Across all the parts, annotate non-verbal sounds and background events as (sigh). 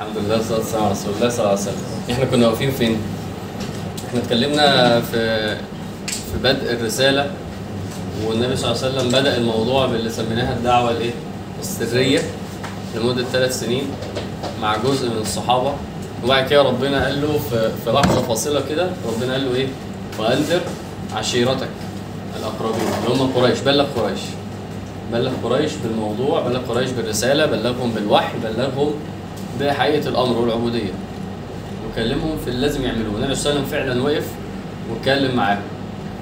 الحمد لله والصلاة والسلام على رسول الله صلى الله عليه وسلم إحنا كنا واقفين فين؟ إحنا اتكلمنا في في بدء الرسالة والنبي صلى الله عليه وسلم بدأ الموضوع باللي سميناها الدعوة الإيه؟ السرية لمدة ثلاث سنين مع جزء من الصحابة وبعد كده ربنا قال له في, لحظة فاصلة كده ربنا قال له إيه؟ وأنذر عشيرتك الأقربين اللي هم قريش بلغ قريش بلغ قريش بالموضوع بلغ قريش بالرسالة بلغهم بالوحي بلغهم بحقيقة الأمر والعبودية. وكلمهم في اللي لازم يعملوه. النبي صلى الله عليه وسلم فعلا وقف واتكلم معاهم.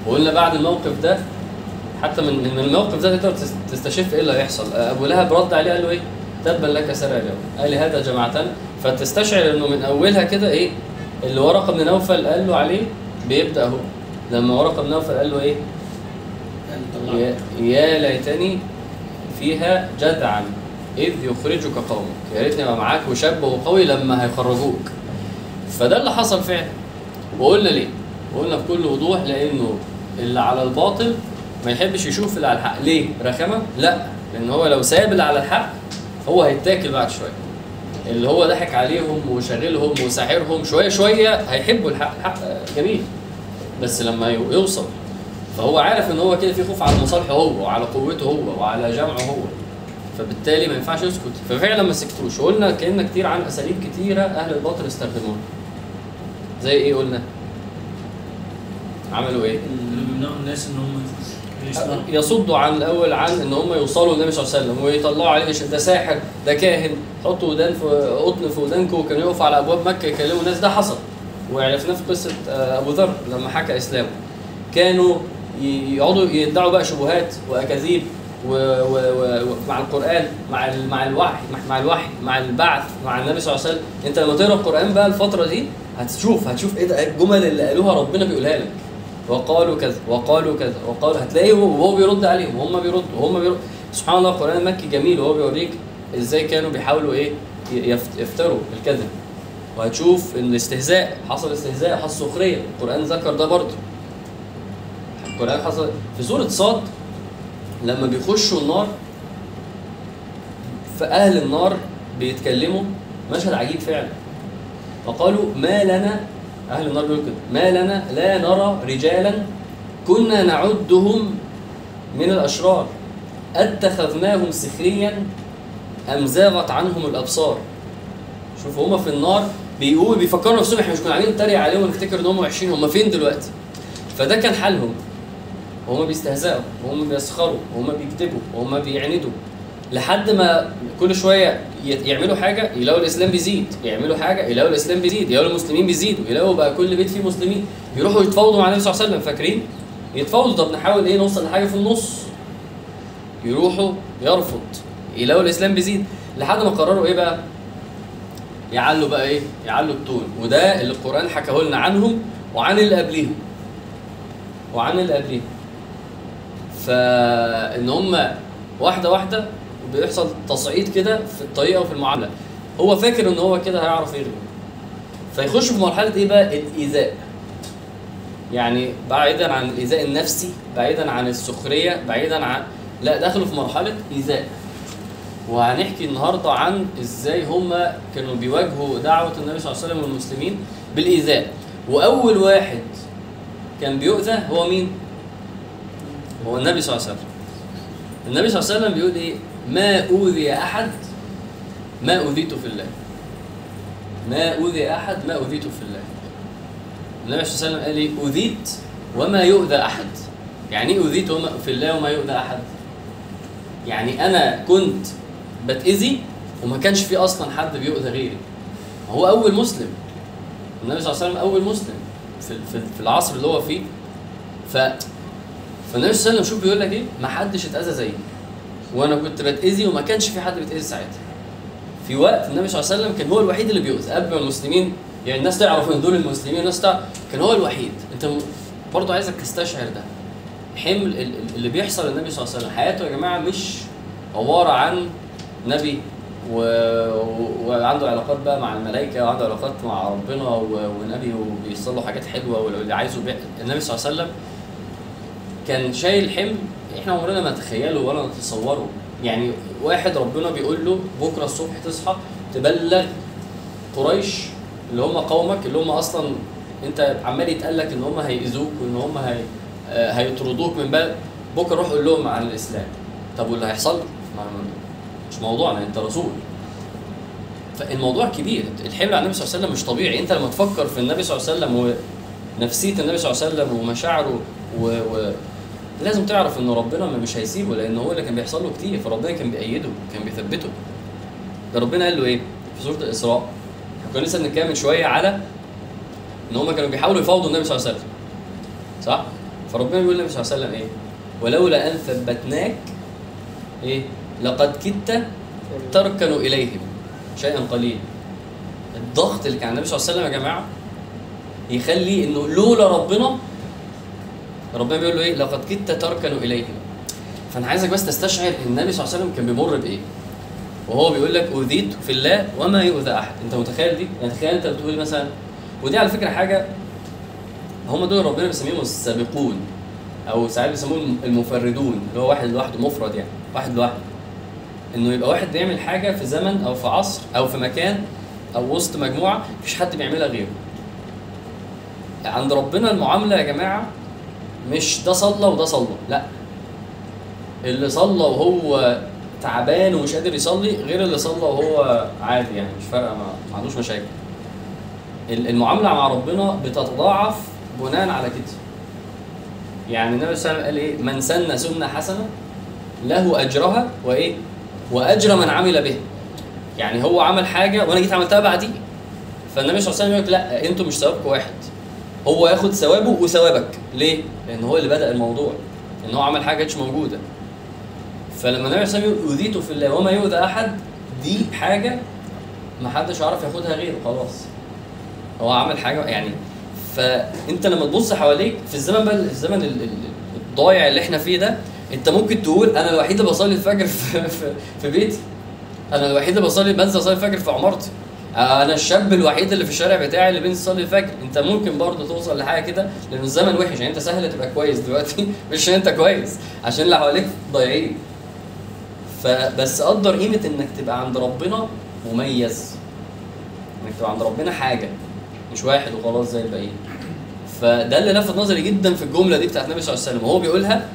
وقلنا بعد الموقف ده حتى من من الموقف ده تقدر تس- تستشف إيه اللي هيحصل. أبو لهب رد عليه قال له إيه؟ تبا لك سرى اليوم. قال لي هذا جماعتنا فتستشعر إنه من أولها كده إيه؟ اللي ورقه بن نوفل قال له عليه بيبدأ أهو. لما ورقه بن نوفل قال له إيه؟ يا, يا ليتني فيها جدعا. إذ يخرجك قومك. يا ريتني أبقى معاك وشاب وقوي لما هيخرجوك. فده اللي حصل فعلا. وقلنا ليه؟ وقلنا بكل وضوح لأنه اللي على الباطل ما يحبش يشوف اللي على الحق. ليه؟ رخامة؟ لا. لأن هو لو ساب اللي على الحق هو هيتاكل بعد شوية. اللي هو ضحك عليهم وشاغلهم وساحرهم شوية شوية هيحبوا الحق. الحق جميل. بس لما يو- يوصل فهو عارف إن هو كده في خوف على مصالحه هو وعلى قوته هو وعلى جمعه هو. فبالتالي ما ينفعش يسكت. ففعلا ما سكتوش وقلنا كلمنا كتير عن أساليب كتيرة أهل الباطل استخدموها. زي إيه قلنا؟ عملوا إيه؟ اللي بيمنعوا الناس إن هم يسمعوا يصدوا عن الأول عن إن هم يوصلوا للنبي صلى الله عليه وسلم ويطلعوا عليه ده ساحر ده كاهن. حطوا ودان في قطن في ودانكم وكانوا يقفوا على أبواب مكة يكلموا الناس. ده حصل. وعرفناه في قصة آه، أبو ذر لما حكى إسلامه. كانوا يقعدوا يدعوا بقى شبهات وأكاذيب. ومع القرآن مع مع الوحي مع- الوحي مع البعث مع النبي صلى الله عليه وسلم. انت لما تقرأ القرآن بقى الفترة دي هتشوف هتشوف إيه ده؟ الجمل اللي قالوها ربنا بيقولها لك؟ وقالوا كذا وقالوا كذا وقالوا هتلاقيه وهو بيرد عليهم وهم بيردوا وهم بيردوا سبحان الله القرآن المكي جميل وهو بيوريك إزاي كانوا بيحاولوا إيه يفتروا الكذب. وهتشوف إن الاستهزاء حصل استهزاء حصل سخرية. القرآن ذكر ده برضه. القرآن حصل في سورة صاد لما بيخشوا النار فأهل النار بيتكلموا مشهد عجيب فعلا. وقالوا ما لنا أهل النار بيقولوا كده ما لنا لا نرى رجالا كنا نعدهم من الأشرار أتخذناهم سخريا أم زاغت عنهم الأبصار؟ شوف هما في النار بيقولوا بيفكروا نفسهم إحنا مش كنا قاعدين نتريق عليهم ونفتكر إن هم وحشين هم فين دلوقتي؟ فده كان حالهم. وهم بيستهزئوا وهم بيسخروا وهم بيكذبوا وهم بيعندوا. لحد ما كل شوية يعملوا حاجة يلاقوا الإسلام بيزيد. يعملوا حاجة يلاقوا الإسلام بيزيد يلاقوا المسلمين بيزيدوا. يلاقوا بقى كل بيت فيه مسلمين. يروحوا يتفاوضوا مع النبي صلى الله عليه وسلم فاكرين؟ يتفاوضوا. طب نحاول إيه نوصل لحاجة في النص؟ يروحوا يرفض. يلاقوا الإسلام بيزيد. لحد ما قرروا إيه بقى؟ يعلوا بقى إيه؟ يعلوا التون. وده اللي القرآن حكاه لنا عنهم وعن اللي قبليهم. وعن اللي قبليهم. فإن هم واحدة واحدة بيحصل تصعيد كده في الطريقة وفي المعاملة. هو فاكر إن هو كده هيعرف يغلب فيخش في مرحلة إيه بقى؟ الإيذاء. يعني بعيدا عن الإيذاء النفسي بعيدا عن السخرية بعيدا عن لا دخلوا في مرحلة إيذاء. وهنحكي النهارده عن إزاي هم كانوا بيواجهوا دعوة النبي صلى الله عليه وسلم والمسلمين بالإيذاء. وأول واحد كان بيؤذى هو مين؟ هو النبي صلى الله عليه وسلم. النبي صلى الله عليه وسلم بيقول إيه؟ ما أوذي أحد ما أوذيت في الله. ما أوذي أحد ما أوذيت في الله. النبي صلى الله عليه وسلم قال إيه؟ أوذيت وما يؤذى أحد. يعني إيه أوذيت في الله وما يؤذى أحد؟ يعني أنا كنت بتأذي وما كانش في أصلا حد بيؤذى غيري. هو أول مسلم. النبي صلى الله عليه وسلم أول مسلم في في, في العصر اللي هو فيه. ف فالنبي صلى الله عليه وسلم شوف بيقول لك إيه؟ ما حدش اتأذى زيي. وأنا كنت بتأذي وما كانش في حد بيتأذي ساعتها. في وقت النبي صلى الله عليه وسلم كان هو الوحيد اللي بيؤذى قبل ما المسلمين يعني الناس تعرف إن دول المسلمين الناس تعرف كان هو الوحيد. أنت برضه عايزك تستشعر ده. حمل ال- ال- اللي بيحصل للنبي صلى الله عليه وسلم. حياته يا جماعة مش عبارة عن نبي و... وعنده علاقات بقى مع الملائكة وعنده علاقات مع ربنا و... ونبي وبيوصل له حاجات حلوة واللي عايزه بي... النبي صلى الله عليه وسلم كان شايل حمل إحنا عمرنا ما نتخيله ولا نتصوره. يعني واحد ربنا بيقول له بكرة الصبح تصحى تبلغ قريش اللي هم قومك اللي هم أصلا أنت عمال يتقال لك إن هم هيأذوك وإن هم هي آه، هيطردوك من بلد. بكرة روح قول لهم عن الإسلام. طب واللي هيحصل؟ مش موضوعنا أنت رسول. فالموضوع كبير. الحمل على النبي صلى الله عليه وسلم مش طبيعي. أنت لما تفكر في النبي صلى الله عليه وسلم ونفسية النبي صلى الله عليه وسلم ومشاعره و... و... لازم تعرف ان ربنا مش هيسيبه لأن هو اللي كان بيحصل له كتير فربنا كان بيأيده كان بيثبته. ده ربنا قال له إيه؟ في سورة الإسراء. كنا لسه بنتكلم من شوية على إن هم كانوا بيحاولوا يفاوضوا النبي صلى الله عليه وسلم. صح؟ فربنا بيقول للنبي صلى الله عليه وسلم إيه؟ ولولا أن ثبتناك إيه؟ لقد كدت تركن إليهم شيئا قليلا. الضغط اللي كان على النبي صلى الله عليه وسلم يا جماعة يخلي إنه لولا ربنا ربنا بيقول له إيه؟ لقد كدت تركن إليهم. فأنا عايزك بس تستشعر النبي صلى الله عليه وسلم كان بيمر بإيه؟ وهو بيقول لك أوذيت في الله وما يؤذى أحد. أنت متخيل دي؟ يعني تخيل أنت بتقول مثلا ودي على فكرة حاجة هم دول ربنا بيسميهم السابقون أو ساعات بيسموهم المفردون اللي هو واحد لوحده مفرد يعني واحد لوحده. إنه يبقى واحد بيعمل حاجة في زمن أو في عصر أو في مكان أو وسط مجموعة مفيش حد بيعملها غيره. عند ربنا المعاملة يا جماعة مش ده صلى وده صلى لا. اللي صلى وهو تعبان ومش قادر يصلي غير اللي صلى وهو عادي يعني مش فارقة ما عندوش مشاكل. ال- المعاملة مع ربنا بتتضاعف بناء على كده. يعني النبي صلى الله عليه وسلم قال إيه؟ من سن سنة حسنة له أجرها وإيه؟ وأجر من عمل به. يعني هو عمل حاجة وأنا جيت عملتها بعديه. فالنبي صلى الله عليه وسلم يقول لك لا أنتوا مش ثوابكم واحد. هو ياخد ثوابه وثوابك. ليه؟ لأن هو اللي بدأ الموضوع. إن هو عمل حاجة مش موجودة. فلما النبي صلى الله عليه وسلم في الله وما يؤذى أحد دي حاجة ما حدش عارف ياخدها غيره. خلاص. هو عمل حاجة يعني فأنت لما تبص حواليك في الزمن بقى الزمن ال- ال- الضايع اللي إحنا فيه ده أنت ممكن تقول أنا الوحيد اللي بصلي الفجر في, في, في بيتي. أنا الوحيد اللي بصلي بنزل اصلي الفجر في عمارتي. أنا الشاب الوحيد اللي في الشارع بتاعي اللي بينزل الفجر. أنت ممكن برضه توصل لحاجة كده لأن الزمن وحش. يعني أنت سهل تبقى كويس دلوقتي. (laughs) مش عشان أنت كويس. عشان اللي حواليك ضايعين. فبس قدر قيمة إنك تبقى عند ربنا مميز. إنك تبقى عند ربنا حاجة مش واحد وخلاص زي الباقيين. فده اللي لفت نظري جدا في الجملة دي بتاعت النبي صلى الله عليه وسلم. وهو بيقولها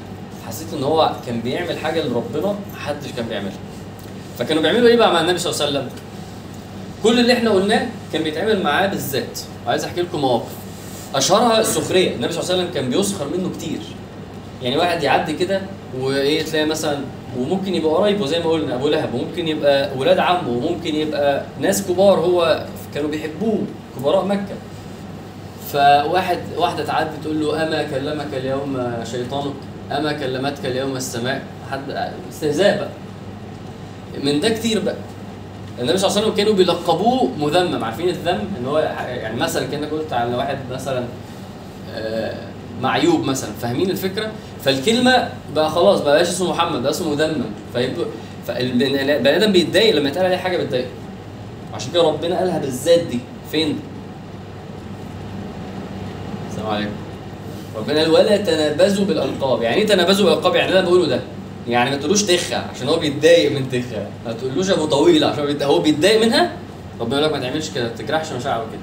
حسيت إن هو كان بيعمل حاجة لربنا محدش كان بيعملها. فكانوا بيعملوا إيه بقى مع النبي صلى الله عليه وسلم؟ كل اللي إحنا قلناه كان بيتعمل معاه بالذات. وعايز احكي لكم مواقف أشهرها السخرية. النبي صلى الله عليه وسلم كان بيسخر منه كتير. يعني واحد يعدي كده وإيه تلاقي مثلا وممكن يبقى قرايبه زي ما قلنا أبو لهب. وممكن يبقى ولاد عمه وممكن يبقى ناس كبار هو كانوا بيحبوه كبراء مكة. فواحد واحدة تعدي تقول له أما كلمك اليوم شيطانك؟ أما كلمتك اليوم السماء؟ حد استهزاء بقى. من ده كتير بقى. النبي صلى الله عليه وسلم كانوا بيلقبوه مذمم. عارفين الذم إن هو يعني مثلا كأنك قلت على واحد مثلا آه، معيوب مثلا. فاهمين الفكرة؟ فالكلمة بقى خلاص بقى بقاش اسمه محمد بقى اسمه مذمم. فالبني آدم بيتضايق لما يتقال عليه حاجة بتضايقه. عشان كده ربنا قالها بالذات دي. فين؟ السلام عليكم. ربنا قال ولا تنابزوا بالألقاب. يعني إيه تنابزوا بالألقاب؟ يعني اللي أنا بقوله ده. يعني ما تقولوش تخة عشان هو بيتضايق من تخة. ما تقولوش أبو طويل عشان هو بيتضايق- منها؟ ربنا يقول لك ما تعملش كده ما تجرحش مشاعره كده.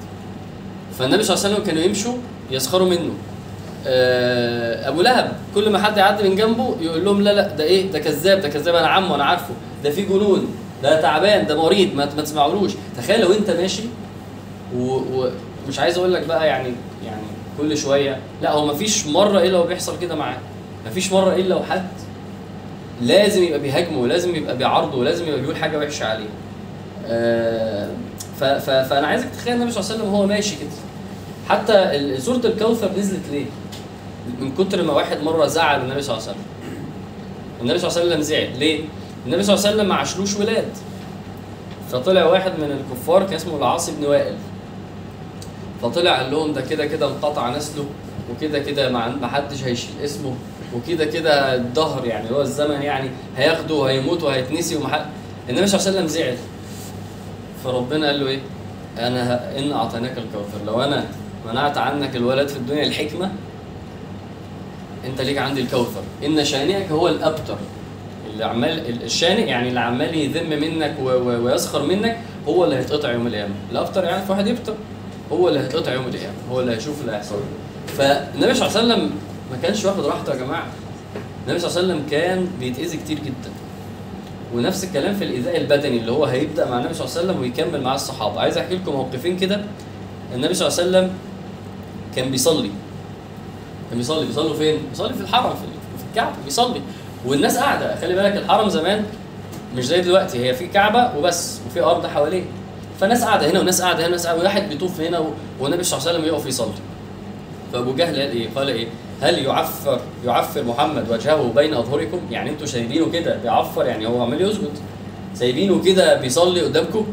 فالنبي صلى الله عليه وسلم كانوا يمشوا يسخروا منه. آه، أبو لهب كل ما حد يعدي من جنبه يقول لهم لا لا ده إيه؟ ده كذاب ده كذاب أنا عمه أنا عارفه. ده فيه جنون ده تعبان ده مريض ما, ما تسمعولوش. تخيل لو أنت ماشي ومش عايز أقول لك بقى يعني يعني كل شوية لا هو مفيش مرة إلا وبيحصل كده معاه. مفيش مرة إلا وحد لازم يبقى بيهاجمه ولازم يبقى بيعارضه ولازم يبقى بيقول حاجة وحشة عليه. آه، ف- ف- فأنا عايزك تتخيل النبي صلى الله عليه وسلم وهو ماشي كده. حتى سورة الكوثر نزلت ليه؟ من كتر ما واحد مرة زعل النبي صلى الله عليه وسلم. النبي صلى الله عليه وسلم زعل. ليه؟ النبي صلى الله عليه وسلم ما عاشلوش ولاد. فطلع واحد من الكفار كان اسمه العاص بن وائل. فطلع قال لهم ده كده كده انقطع نسله وكده كده ما حدش هيشيل اسمه. وكده كده الدهر يعني هو الزمن يعني هياخده وهيموت وهيتنسي وما حد النبي صلى الله عليه وسلم زعل. فربنا قال له إيه؟ أنا إن أعطيناك الكوثر. لو أنا منعت عنك الولد في الدنيا الحكمة أنت ليك عندي الكوثر. إن شانئك هو الأبتر. اللي عمال الشانق يعني اللي عمال يذم منك ويسخر منك هو اللي هيتقطع يوم القيامة. الافطر يعني في واحد يفطر هو اللي هيتقطع يوم القيامة. هو اللي هيشوف اللي هيحصل. فالنبي صلى الله عليه وسلم ما كانش واخد راحته يا جماعة. النبي صلى الله عليه وسلم كان بيتأذي كتير جدا. ونفس الكلام في الإيذاء البدني اللي هو هيبدأ مع النبي صلى الله عليه وسلم ويكمل مع الصحابة. عايز أحكي لكم موقفين كده. النبي صلى الله عليه وسلم كان بيصلي. كان بيصلي. بيصلوا فين؟ بيصلي في الحرم في الكعبة بيصلي. والناس قاعدة. خلي بالك الحرم زمان مش زي دلوقتي. هي في كعبة وبس وفي أرض حواليه. فناس قاعدة هنا وناس قاعدة هنا وناس قاعدة. وواحد بيطوف هنا والنبي صلى الله عليه وسلم يقف يصلي. فأبو جهل قال إيه؟ قال إيه؟ هل يعفر يعفر محمد وجهه بين أظهركم؟ يعني أنتوا شايفينه كده بيعفر يعني هو عمال يسجد سايبينه كده بيصلي قدامكم؟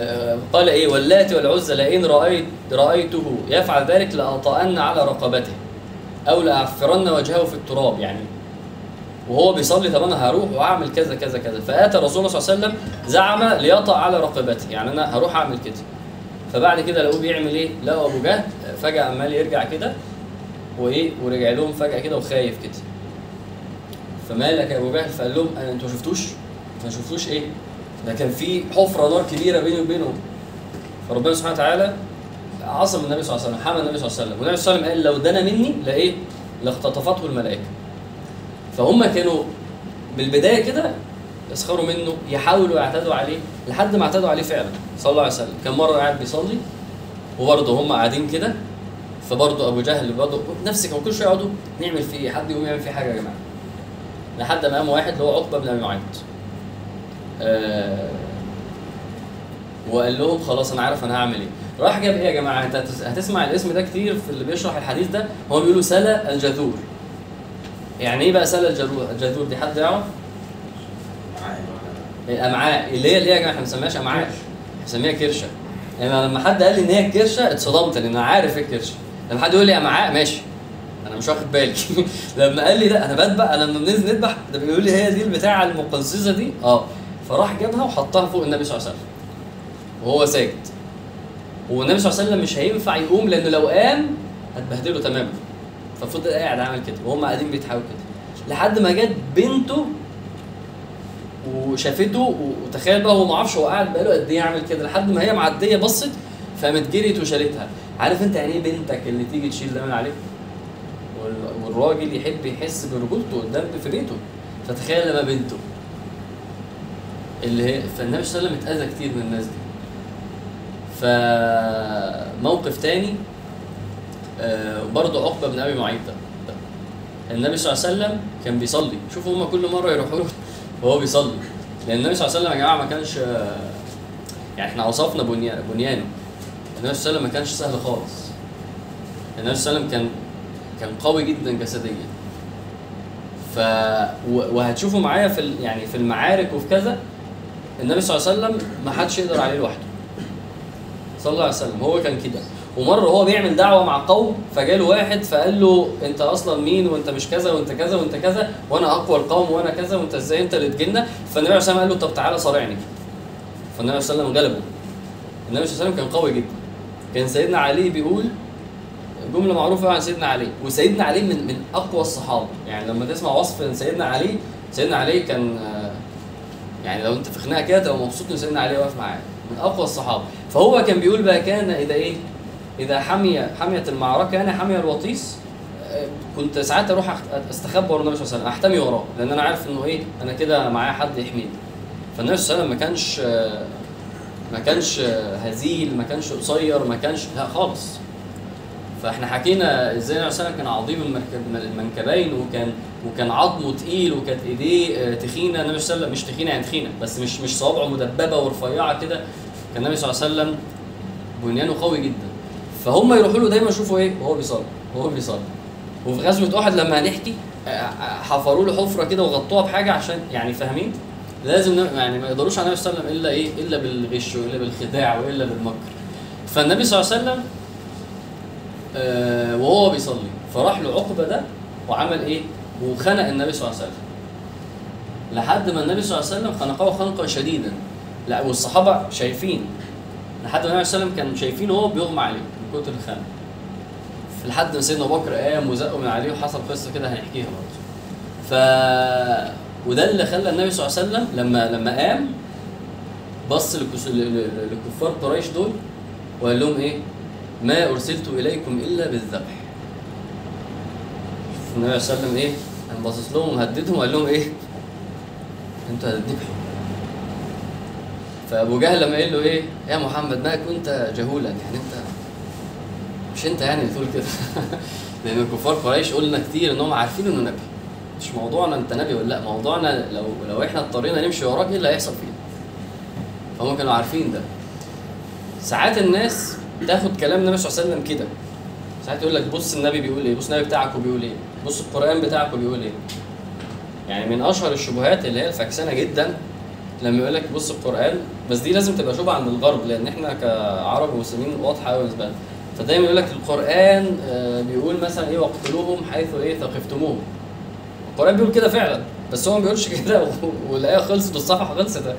آه، قال إيه واللات والعزى لئن رايت رأيته يفعل ذلك لأطأن على رقبته أو لأعفرن وجهه في التراب يعني وهو بيصلي طب أنا هروح وأعمل كذا كذا كذا فآتى الرسول صلى الله عليه وسلم زعم ليطأ على رقبته يعني أنا هروح أعمل كده فبعد كده لقوه بيعمل إيه؟ لقوا أبو جهل فجأة عمال يرجع كده وإيه ورجع لهم فجأة كده وخايف كده فمالك يا أبو جهل فقال لهم أنا أنتوا ما شفتوش؟ ما شفتوش إيه؟ ده كان في حفرة نار كبيرة بيني وبينهم فربنا سبحانه وتعالى عصم النبي صلى الله عليه وسلم حمى النبي صلى الله عليه وسلم والنبي صلى الله عليه وسلم قال لو دنا مني لإيه؟ لاختطفته الملائكة فهم كانوا بالبداية كده يسخروا منه يحاولوا يعتدوا عليه لحد ما اعتدوا عليه فعلا صلى الله عليه وسلم كان مرة قاعد بيصلي وبرضه هم قاعدين كده فبرضه أبو جهل برضه نفس كانوا كل شوية يقعدوا نعمل فيه إيه؟ حد يقوم يعمل فيه حاجة يا جماعة. لحد ما قام واحد اللي هو عقبة بن أبي معيط. آه وقال لهم خلاص أنا عارف أنا هعمل إيه. راح جاب إيه يا جماعة؟ أنت هتس- هتسمع الاسم ده كتير في اللي بيشرح الحديث ده؟ هو بيقولوا سلا الجذور. يعني إيه بقى سلا الجذور الجذور؟ دي حد يعرف؟ الامعاء اللي هي اللي هي يا جماعة إحنا ما بنسميهاش أمعاء. بنسميها كرشة. يعني لما حد قال لي إن هي كرشة اتصدمت لأن أنا عارف إيه الكرشة. لما حد يقول لي امعاء ماشي. أنا مش واخد بالي. (laughs) لما قال لي لا أنا بذبح أنا لما بننزل نذبح ده بيقول لي هي دي البتاعة المقززه دي؟ آه. فراح جابها وحطها فوق النبي صلى الله عليه وسلم. وهو ساجد والنبي صلى الله عليه وسلم مش هينفع يقوم لأنه لو قام هتبهدله تماما. ففضل قاعد عامل كده. وهم قاعدين بيضحكوا كده. لحد ما جت بنته وشافته وتخيل بقى هو ما أعرفش هو قاعد بقاله قد إيه يعمل كده. لحد ما هي معدية بصت فقامت جريت وشالتها. عارف انت يعني إيه بنتك اللي تيجي تشيل ده عليك؟ وال- والراجل يحب يحس برجولته قدام في بيته فتخيل لما بنته اللي هي فالنبي صلى الله عليه وسلم اتأذى كتير من الناس دي. فموقف تاني آه، برضه عقبة بن أبي معيط ده النبي صلى الله عليه وسلم كان بيصلي. شوفوا هما كل مرة يروحوا له (laughs) وهو بيصلي. لأن النبي صلى الله عليه وسلم يا جماعة ما كانش يعني إحنا وصفنا بنيا- بنيانه. النبي صلى الله عليه وسلم ما كانش سهل خالص. النبي صلى الله عليه وسلم كان كان قوي جدا جسديا. ف وهتشوفوا معايا في. يعني في المعارك وفي كذا النبي صلى الله عليه وسلم ما حدش يقدر عليه لوحده. صلى الله عليه وسلم هو كان كده. ومرة هو بيعمل دعوة مع قوم فجاله واحد فقال له انت أصلا مين وانت مش كذا وانت كذا وانت كذا وأنا اقوى القوم وأنا كذا وانت إزاي انت اللي تجينا فالنبي عليه الصلاه قال له طب تعالى صارعني. فالنبي عليه الصلاه والسلام غلبه. النبي صلى الله عليه وسلم كان قوي جدا. كان سيدنا علي بيقول جملة معروفة عن سيدنا علي وسيدنا علي من من أقوى الصحابة. يعني لما تسمع وصف سيدنا علي سيدنا علي كان يعني لو انت في خناقة كده تبقى مبسوط إن سيدنا علي واقف معاك. من أقوى الصحابة. فهو كان بيقول بقى كان إذا إيه؟ إذا حمي حميت المعركة أنا حمي الوطيس كنت ساعات أروح أستخبى ورا النبي صلى الله عليه وسلم أحتمي وراه لأن أنا عارف إنه إيه؟ أنا كده معايا حد يحميني. فالنبي صلى الله عليه وسلم ما كانش ما كانش هزيل ما كانش قصير ما كانش لا خالص. فاحنا حكينا إزاي النبي عليه كان عظيم المنكبين وكان وكان عظمه تقيل وكانت ايديه تخينة. النبي صلى الله عليه وسلم مش تخينة يعني تخينة بس مش مش صوابعه مدببة ورفيعة كده. كان النبي صلى الله عليه وسلم بنيانه قوي جدا. فهم يروحوا له دايما يشوفوا إيه؟ وهو بيصلي وهو بيصلي. وفي غزوة أحد لما هنحكي آه، آه، حفروا له حفرة كده وغطوها بحاجة عشان يعني فاهمين؟ لازم يعني ما يقدروش على النبي صلى الله عليه وسلم إلا إيه؟ إلا بالغش وإلا بالخداع وإلا بالمكر. فالنبي صلى الله عليه وسلم آه، وهو بيصلي فراح له عقبة ده وعمل إيه؟ وخنق النبي صلى الله عليه وسلم. لحد ما النبي صلى الله عليه وسلم خنقه خنقا شديدا. لا والصحابة شايفين. لحد ما النبي صلى الله عليه وسلم كان شايفين وهو بيغمى عليه من كتر الخنق. لحد ما سيدنا أبو بكر قام وزقه من عليه وحصل قصة كده هنحكيها برضه. ف وده اللي خلى النبي صلى الله عليه وسلم لما لما قام بص لكفار قريش دول وقال لهم إيه؟ ما أرسلت إليكم إلا بالذبح. النبي صلى الله عليه وسلم إيه؟ قام باصص لهم وهددهم وقال لهم إيه؟ أنتوا هتذبحوا. فأبو جهل لما قال له إيه؟ يا محمد ما كنت جهولا يعني أنت مش أنت يعني اللي تقول كده (laughs) لأن كفار قريش قلنا كتير انهم عارفين إنه نبي مش موضوعنا انت نبي ولا لأ موضوعنا لو لو إحنا اضطرينا نمشي وراك إيه اللي هيحصل فينا. فهم كانوا عارفين ده. ساعات الناس تاخد كلام النبي صلى الله عليه وسلم كده. ساعات يقول لك بص النبي بيقول إيه بص النبي بتاعك بيقول إيه بص القرآن بتاعك بيقول إيه. يعني من أشهر الشبهات اللي هي الفاكسانة جدا لما يقول لك بص القرآن بس دي لازم تبقى شبهة عند الغرب لأن إحنا كعرب ومسلمين واضحة قوي بالنسبة لنا. فدايما يقول لك القرآن آه، بيقول مثلا إيه واقتلوهم حيث إيه ثقفتموهم. القرآن بيقول كده فعلا بس هو ما بيقولش كده (laughs) والآية خلصت والصفحة خلصت.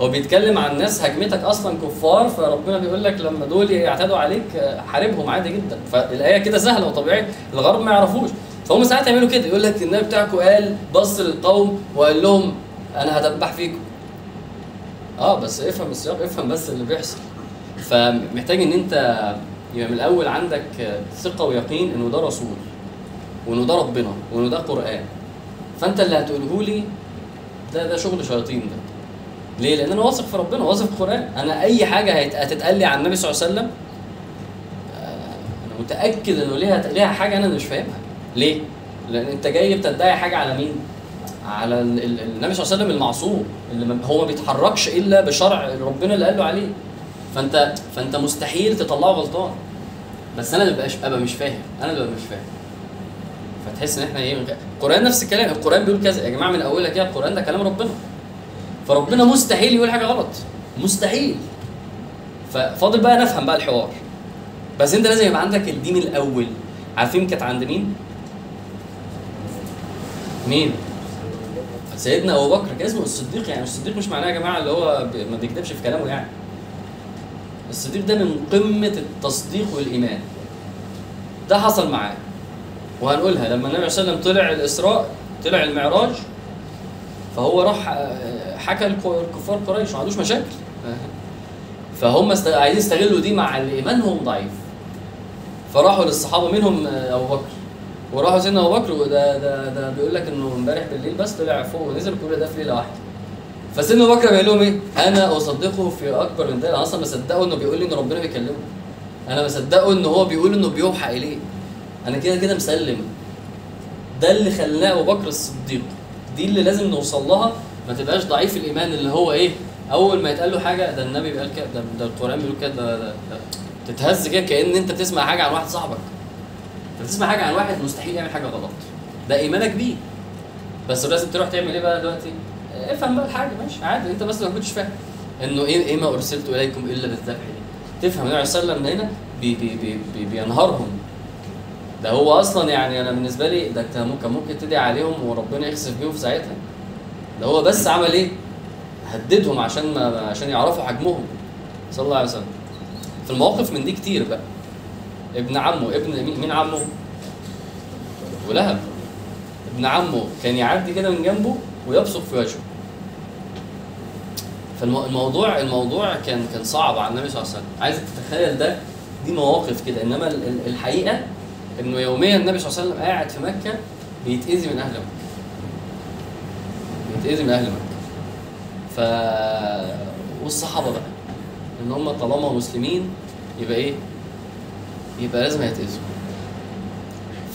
هو بيتكلم عن ناس هجمتك أصلا كفار فربنا بيقول لك لما دول يعتدوا عليك آه، حاربهم عادي جدا. فالآية كده سهلة وطبيعية الغرب ما يعرفوش. فهم ساعات يعملوا كده يقول لك النبي بتاعكم قال بص للقوم وقال لهم أنا هدبح فيكم. آه بس افهم السياق افهم بس اللي بيحصل. فمحتاج إن أنت يبقى من الأول عندك ثقة ويقين إنه ده رسول وإنه ده ربنا وإنه ده قرآن. فأنت اللي هتقوله لي ده ده شغل شياطين ده. ليه؟ لأن أنا واثق في ربنا واثق في القرآن. أنا أي حاجة هتتقال لي عن النبي صلى الله عليه وسلم آه، أنا متأكد إنه ليها ليها حاجة أنا مش فاهمها. ليه؟ لأن أنت جاي بتدعي حاجة على مين؟ على ال- ال- النبي صلى الله عليه وسلم المعصوم اللي هو ما بيتحركش إلا بشرع ربنا اللي قال له عليه. فانت فأنت مستحيل تطلعه غلطان. بس أنا اللي أبقى مش فاهم. أنا اللي مش فاهم. فتحس إن إحنا إيه القرآن نفس الكلام القرآن بيقول كذا يا جماعة من اولها كده القرآن ده كلام ربنا. فربنا مستحيل يقول حاجة غلط مستحيل. ففاضل بقى نفهم بقى الحوار. بس أنت لازم يبقى عندك الدين الأول. عارفين كانت عند مين؟ مين؟ سيدنا أبو بكر. كان اسمه الصديق يعني الصديق مش معناه يا جماعة اللي هو ما بيكذبش في كلامه يعني. الصديق ده من قمة التصديق والإيمان. ده حصل معاه. وهنقولها لما النبي صلى الله عليه وسلم طلع الإسراء طلع المعراج فهو راح آه، حكى الك- الكفار قريش ما عندوش مشاكل. فهم عايزين يستغلوا دي مع اللي إيمانهم ضعيف. فراحوا للصحابة منهم آه، أبو بكر. وراحوا سيدنا أبو بكر وده ده ده بيقول لك إنه امبارح بالليل بس طلع فوق ونزل كل ده في ليلة واحدة. فسيدنا أبو بكر بيقول لهم إيه؟ أنا أصدقه في أكبر من ذلك أنا أصلا مصدقه إنه بيقول لي إن ربنا بيكلمه. أنا مصدقه إن هو بيقول إنه بيوحى إليه. أنا كده كده مسلم. ده اللي خلاه أبو بكر الصديق. دي اللي لازم نوصل لها ما تبقاش ضعيف الإيمان اللي هو إيه أول ما يتقال له حاجة ده النبي قال كده ده, ده القرآن بيقول كده ده, ده, ده تتهز كده كأن أنت بتسمع حاجة عن واحد صاحبك. أنت بتسمع حاجة عن واحد مستحيل يعمل حاجة غلط. ده إيمانك بيه. بس لازم تروح تعمل إيه بقى دلوقتي؟ افهم بقى الحاجة ماشي عادي. أنت بس ما كنتش فاهم. إنه إيه إيه ما أرسلت إليكم إلا بالذبح. تفهم النبي عليه وسلم هنا بي بي بي بي بينهارهم ده هو أصلا يعني أنا بالنسبة لي ده كان ممكن ممكن تدعي عليهم وربنا يخسف بيهم في ساعتها. ده هو بس عمل إيه؟ هددهم عشان ما عشان يعرفوا حجمهم. صلى الله عليه وسلم. في المواقف من دي كتير بقى. ابن عمه ابن مين, عمه؟ ولهب. ابن عمه كان يعدي كده من جنبه ويبصق في وجهه. فالموضوع الموضوع كان كان صعب على النبي صلى الله عليه وسلم. عايزك تتخيل ده. دي مواقف كده. إنما ال- ال- الحقيقة انه يوميا النبي صلى الله عليه وسلم قاعد في مكة بيتأذي من أهل مكة. بيتأذي من أهل مكة. ف والصحابة بقى إن هم طالما مسلمين يبقى إيه؟ يبقى لازم هيتاذوا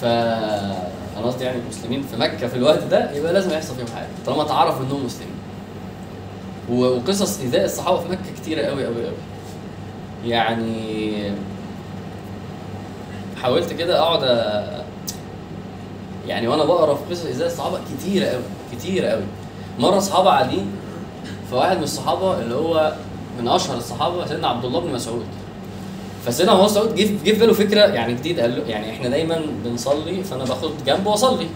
ف أنا قصدي يعني المسلمين في مكة في الوقت ده يبقى لازم يحصل فيهم حاجة طالما اتعرف إنهم مسلمين. وقصص إيذاء الصحابة في مكة كتيرة قوي قوي قوي يعني حاولت كده أقعد يعني وأنا بقرا في قصص ايذاء الصحابة كتيره قوي كتيره قوي مرة اصحابه قاعدين فواحد من الصحابة اللي هو من أشهر الصحابة سيدنا عبد الله بن مسعود. فسيدنا بن مسعود جه جه في باله فكرة يعني جديد قال له يعني إحنا دايما بنصلي فأنا باخد جنب وأصلي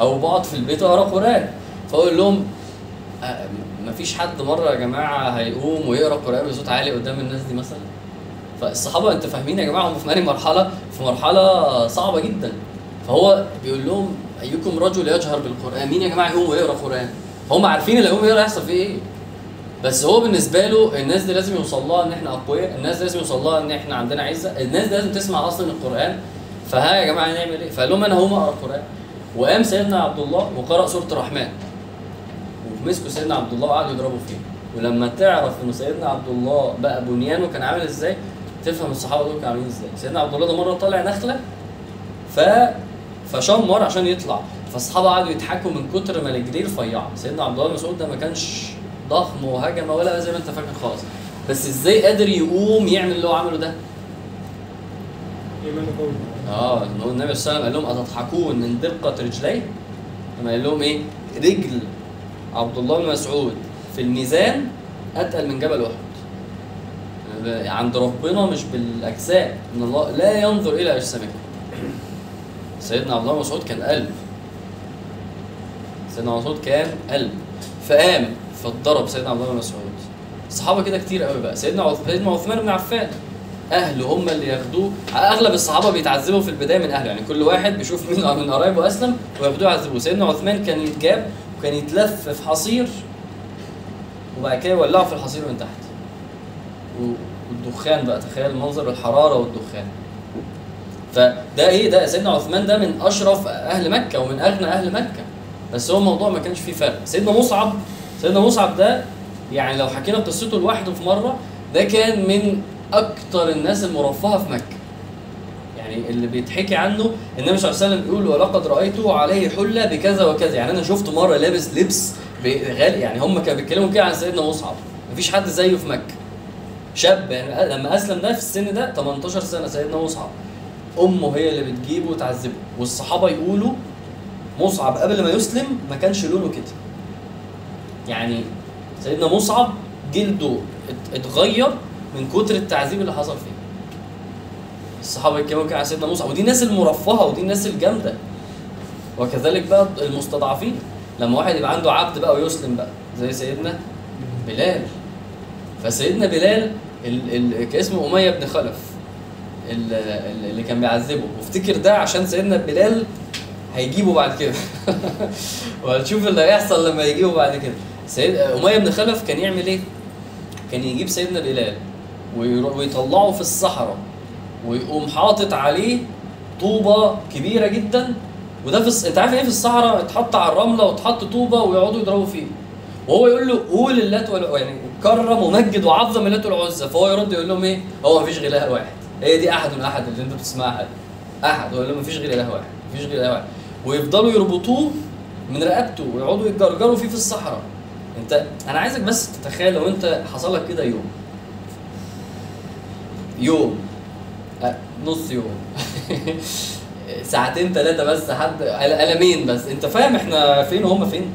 أو بقعد في البيت وأقرأ قرآن. فأقول لهم مفيش حد مرة يا جماعة هيقوم ويقرأ قرآن بصوت عالي قدام الناس دي مثلا؟ فالصحابة انت فاهمين يا جماعة هم في انهي مرحلة؟ في مرحلة صعبة جدا. فهو بيقول لهم أيكم رجل يجهر بالقرآن؟ مين يا جماعة يقوم ويقرأ قرآن؟ هم عارفين اللي هم يقدر يحصل فيه إيه. بس هو بالنسبة له الناس دي لازم يوصل لها إن إحنا أقوياء الناس دي لازم يوصل لها إن إحنا عندنا عزة الناس دي لازم تسمع أصلا القرآن. فها يا جماعة نعمل إيه؟ فقال لهم أنا هقوم أقرأ القرآن. وقام سيدنا عبد الله وقرأ سورة الرحمن. ومسكوا سيدنا عبد الله وقعدوا يضربوا فيه ولما تعرف ان سيدنا عبد الله بقى بنيانه كان عامل إزاي؟ تفهم الصحابة دول كانوا عاملين إزاي. سيدنا عبد الله ده مرة طالع نخلة ف فشمر عشان يطلع. فالصحابة قعدوا يضحكوا من كتر ما رجليه رفيعة. سيدنا عبد الله مسعود ده ما كانش ضخم وهجم ولا زي ما انت فاكر خالص. بس إزاي قادر يقوم يعمل اللي هو عمله ده؟ ايمان قوي آه النبي صلى الله عليه وسلم قال لهم أتضحكون من دقة رجليه لما قال لهم إيه؟ رجل عبد الله بن مسعود في الميزان أتقل من جبل أحد. عند ربنا مش بالاجسام إن الله لا ينظر إلى أجسامكم. سيدنا عبد الله بن مسعود كان قلب. سيدنا مسعود كان قلب. فقام فاتضرب سيدنا عبد الله بن مسعود. الصحابه كده كتير قوي بقى. سيدنا عث- سيدنا عثمان بن عفان. أهله هم اللي ياخدوه. أغلب الصحابة بيتعذبوا في البداية من أهله. يعني كل واحد بيشوف مين من قرايبه أسلم وياخدوه يعذبوه. سيدنا عثمان كان يتجاب وكان يتلف في حصير وبعد كده يولعوا في الحصير من تحت. والدخان بقى تخيل منظر الحرارة والدخان. فده إيه؟ ده سيدنا عثمان ده من أشرف أهل مكة ومن أغنى أهل مكة. بس هو الموضوع ما كانش فيه فرق. سيدنا مصعب سيدنا مصعب ده يعني لو حكينا قصته لوحده في مرة ده كان من أكتر الناس المرفهة في مكة. يعني اللي بيتحكي عنه النبي صلى الله عليه وسلم بيقول ولقد رأيته عليه حلة بكذا وكذا. يعني أنا شفته مرة لابس لبس غالي يعني هم كانوا بيتكلموا كده عن سيدنا مصعب. مفيش حد زيه في مكة. شاب يعني لما أسلم ده في السن ده 18 سنة سيدنا مصعب. أمه هي اللي بتجيبه وتعذبه والصحابة يقولوا مصعب قبل ما يسلم ما كانش لونه كده. يعني سيدنا مصعب جلده ات- اتغير من كتر التعذيب اللي حصل فيه. الصحابة يتكلموا كده عن سيدنا مصعب ودي الناس المرفهة ودي الناس الجامدة. وكذلك بقى المستضعفين لما واحد يبقى عنده عبد بقى ويسلم بقى زي سيدنا بلال. فسيدنا بلال ال- ال- اسمه أمية بن خلف ال- ال- اللي كان بيعذبه. وأفتكر ده عشان سيدنا بلال هيجيبه بعد كده. (laughs) وهتشوف اللي هيحصل لما يجيبه بعد كده. سيد أمية بن خلف كان يعمل إيه؟ كان يجيب سيدنا بلال ويطلعه في الصحراء ويقوم حاطط عليه طوبة كبيرة جدا. وده في. أنت عارف إيه في الصحراء؟ اتحط على الرملة وتحط طوبة ويقعدوا يضربوا فيه. وهو يقول له قول اللات وال... يعني كرم ومجد وعظم اللات والعزى فهو يرد يقول لهم إيه؟ هو مفيش غير إله واحد. هي دي أحد من احد اللي انت بتسمعها. دي أحد. هو يقول لهم مفيش غير إله واحد. مفيش غير إله واحد. ويفضلوا يربطوه من رقبته ويقعدوا يتجرجروا فيه في الصحراء. انت أنا عايزك بس تتخيل لو أنت حصل لك كده يوم. يوم. أه، نص يوم. (laughs) ساعتين ثلاثة بس حد قلمين بس. أنت فاهم إحنا فين وهم فين؟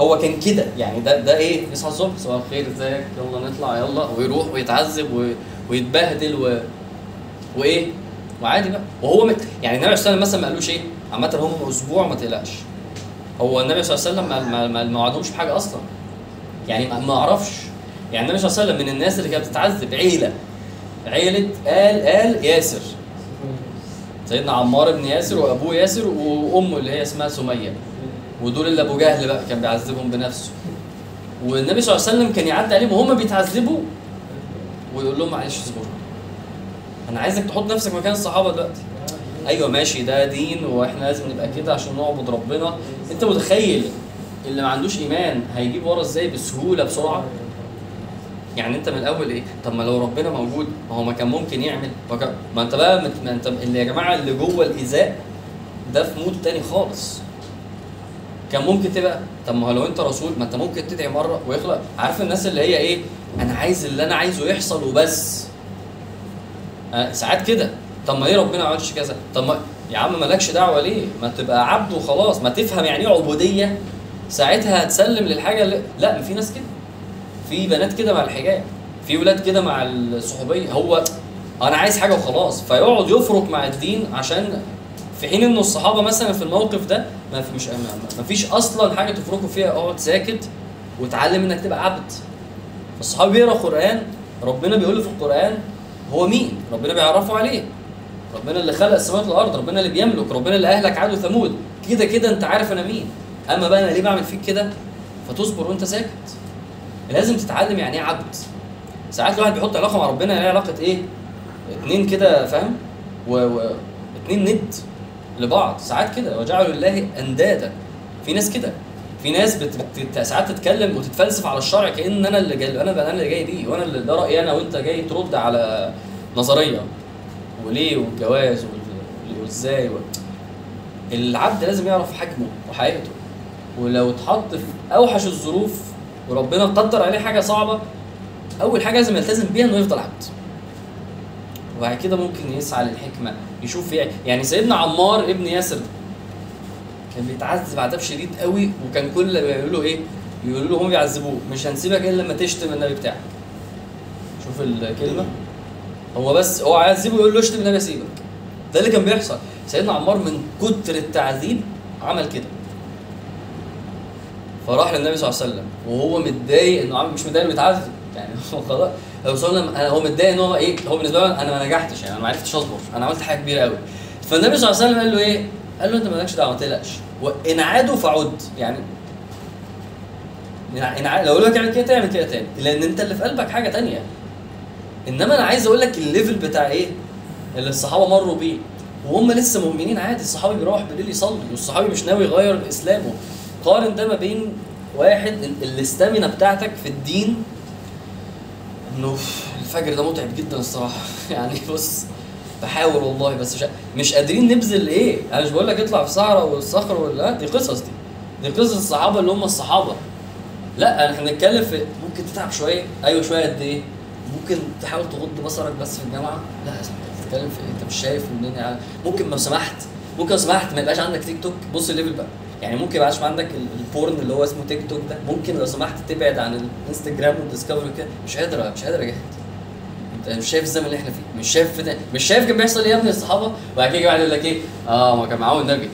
هو كان كده يعني ده ده إيه؟ يصحى الصبح صباح الخير إزيك؟ يلا نطلع يلا. ويروح ويتعذب و... ويتبهدل و... وإيه؟ وعادي بقى. وهو مت... يعني النبي صلى الله عليه وسلم مثلا ما قالوش إيه؟ عامة هم أسبوع ما تقلقش. هو النبي صلى الله عليه وسلم ما ما, ما, وعدهمش بحاجة أصلا. يعني ما ما أعرفش يعني النبي صلى الله عليه وسلم من الناس اللي كانت بتتعذب عيلة. عيلة آل آل ياسر. سيدنا عمار بن ياسر وأبوه ياسر وأمه اللي هي اسمها سمية. ودول اللي ابو جهل بقى كان بيعذبهم بنفسه. والنبي صلى الله عليه وسلم كان يعدي عليهم وهم بيتعذبوا ويقول لهم معلش اصبروا أنا عايزك تحط نفسك مكان الصحابة دلوقتي. أيوه ماشي ده دين وإحنا لازم نبقى كده عشان نعبد ربنا. أنت متخيل اللي ما عندوش إيمان هيجيب ورا إزاي بسهولة بسرعة؟ يعني أنت من الأول إيه؟ طب ما لو ربنا موجود ما هو ما كان ممكن يعمل. ما, أنت بقى. ما أنت اللي يا جماعة اللي جوه الإيذاء ده في مود تاني خالص. كان ممكن تبقى طب ما هو لو انت رسول ما انت ممكن تدعي مرة ويخلق. عارف الناس اللي هي إيه؟ أنا عايز اللي أنا عايزه يحصل وبس. آه ساعات كده. طب ما ليه ربنا ما عملش كذا؟ طب ما يا عم مالكش دعوة ليه؟ ما تبقى عبد وخلاص. ما تفهم يعني إيه عبودية. ساعتها هتسلم للحاجة اللي لا في ناس كده. في بنات كده مع الحجاب. في ولاد كده مع الصحوبية. هو أنا عايز حاجة وخلاص. فيقعد يفرق مع الدين عشان في حين إنه الصحابة مثلا في الموقف ده ما في مش ما فيش أصلا حاجة تفرقوا فيها أقعد ساكت وتعلم إنك تبقى عبد. الصحابي بيقرا قرآن ربنا بيقول في القرآن هو مين؟ ربنا بيعرفه عليه. ربنا اللي خلق السماوات والأرض ربنا اللي بيملك ربنا اللي أهلك عاد وثمود كده كده أنت عارف أنا مين. أما بقى أنا ليه بعمل فيك كده؟ فتصبر وأنت ساكت. لازم تتعلم يعني إيه عبد. ساعات الواحد بيحط علاقة مع ربنا يعني علاقة إيه؟ اتنين كده فاهم؟ و... و... اتنين ند. لبعض. ساعات كده. وجعلوا لله أندادا. في ناس كده. في ناس بت... بت... ساعات تتكلم وتتفلسف على الشرع كأن أنا اللي جاي أنا أنا اللي جاي بيه وأنا اللي ده رأيي أنا وأنت جاي ترد على نظرية. وليه؟ والجواز وال- وإزاي؟ و... العبد لازم يعرف حجمه وحقيقته. ولو اتحط في أوحش الظروف وربنا قدر عليه حاجة صعبة أول حاجة لازم يلتزم بيها إنه يفضل عبد. وبعد كده ممكن يسعى للحكمة يشوف فيها يعني سيدنا عمار ابن ياسر كان بيتعذب عذاب شديد قوي وكان كل يقولوا له إيه؟ يقولوا له هم بيعذبوه مش هنسيبك إلا لما تشتم النبي بتاعك. شوف الكلمة. هو بس هو عايزيبه يقول له اشتم النبي اسيبك ده اللي كان بيحصل. سيدنا عمار من كتر التعذيب عمل كده. فراح للنبي صلى الله عليه وسلم وهو متضايق إنه مش متضايق إنه بيتعذب يعني هو خلاص وسلم هو متضايق إن هو إيه هو بالنسبة له أنا ما نجحتش يعني أنا ما عرفتش أصبر أنا عملت حاجة كبيرة قوي فالنبي صلى الله عليه وسلم قال له إيه؟ قال له أنت مالكش دعوة ما تقلقش. وان عادوا فعد يعني ع- لو لك اعمل كده تعمل كده تاني. لأن أنت اللي في قلبك حاجة تانية. إنما أنا عايز أقول لك الليفل بتاع إيه؟ اللي الصحابة مروا بيه. وهم لسه مؤمنين عادي الصحابي بيروح بالليل يصلي والصحابي مش ناوي يغير إسلامه. قارن ده ما بين واحد ال- الاستامينا بتاعتك في الدين إنه الفجر ده متعب جدا الصراحة. (laughs) يعني بص بحاول والله بس مش مش قادرين نبذل إيه. أنا مش بقول لك اطلع في الصحراء والصخر ولا دي قصص دي. دي قصص الصحابة اللي هم الصحابة. لا إحنا بنتكلم في ممكن تتعب شوية. أيوه شوية قد إيه. ممكن تحاول تغض بصرك بس في الجامعة. لا صاحبي بتتكلم في إيه؟ أنت مش شايف الدنيا ممكن لو سمحت ممكن لو سمحت ما يبقاش عندك تيك توك. بص ال level بقى. يعني ممكن يبقاش عندك ال- ال porn اللي هو اسمه تيك توك ده. ممكن لو سمحت تبعد عن ال Instagram وال discovery كده مش قادر مش قادر اجاهد انت مش شايف الزمن اللي إحنا فيه. مش شايف ده مش شايف كان بيحصل إيه يا ابني الصحابة؟ وبعد كده واحد يقول لك إيه؟ آه ما كان معاهم النبي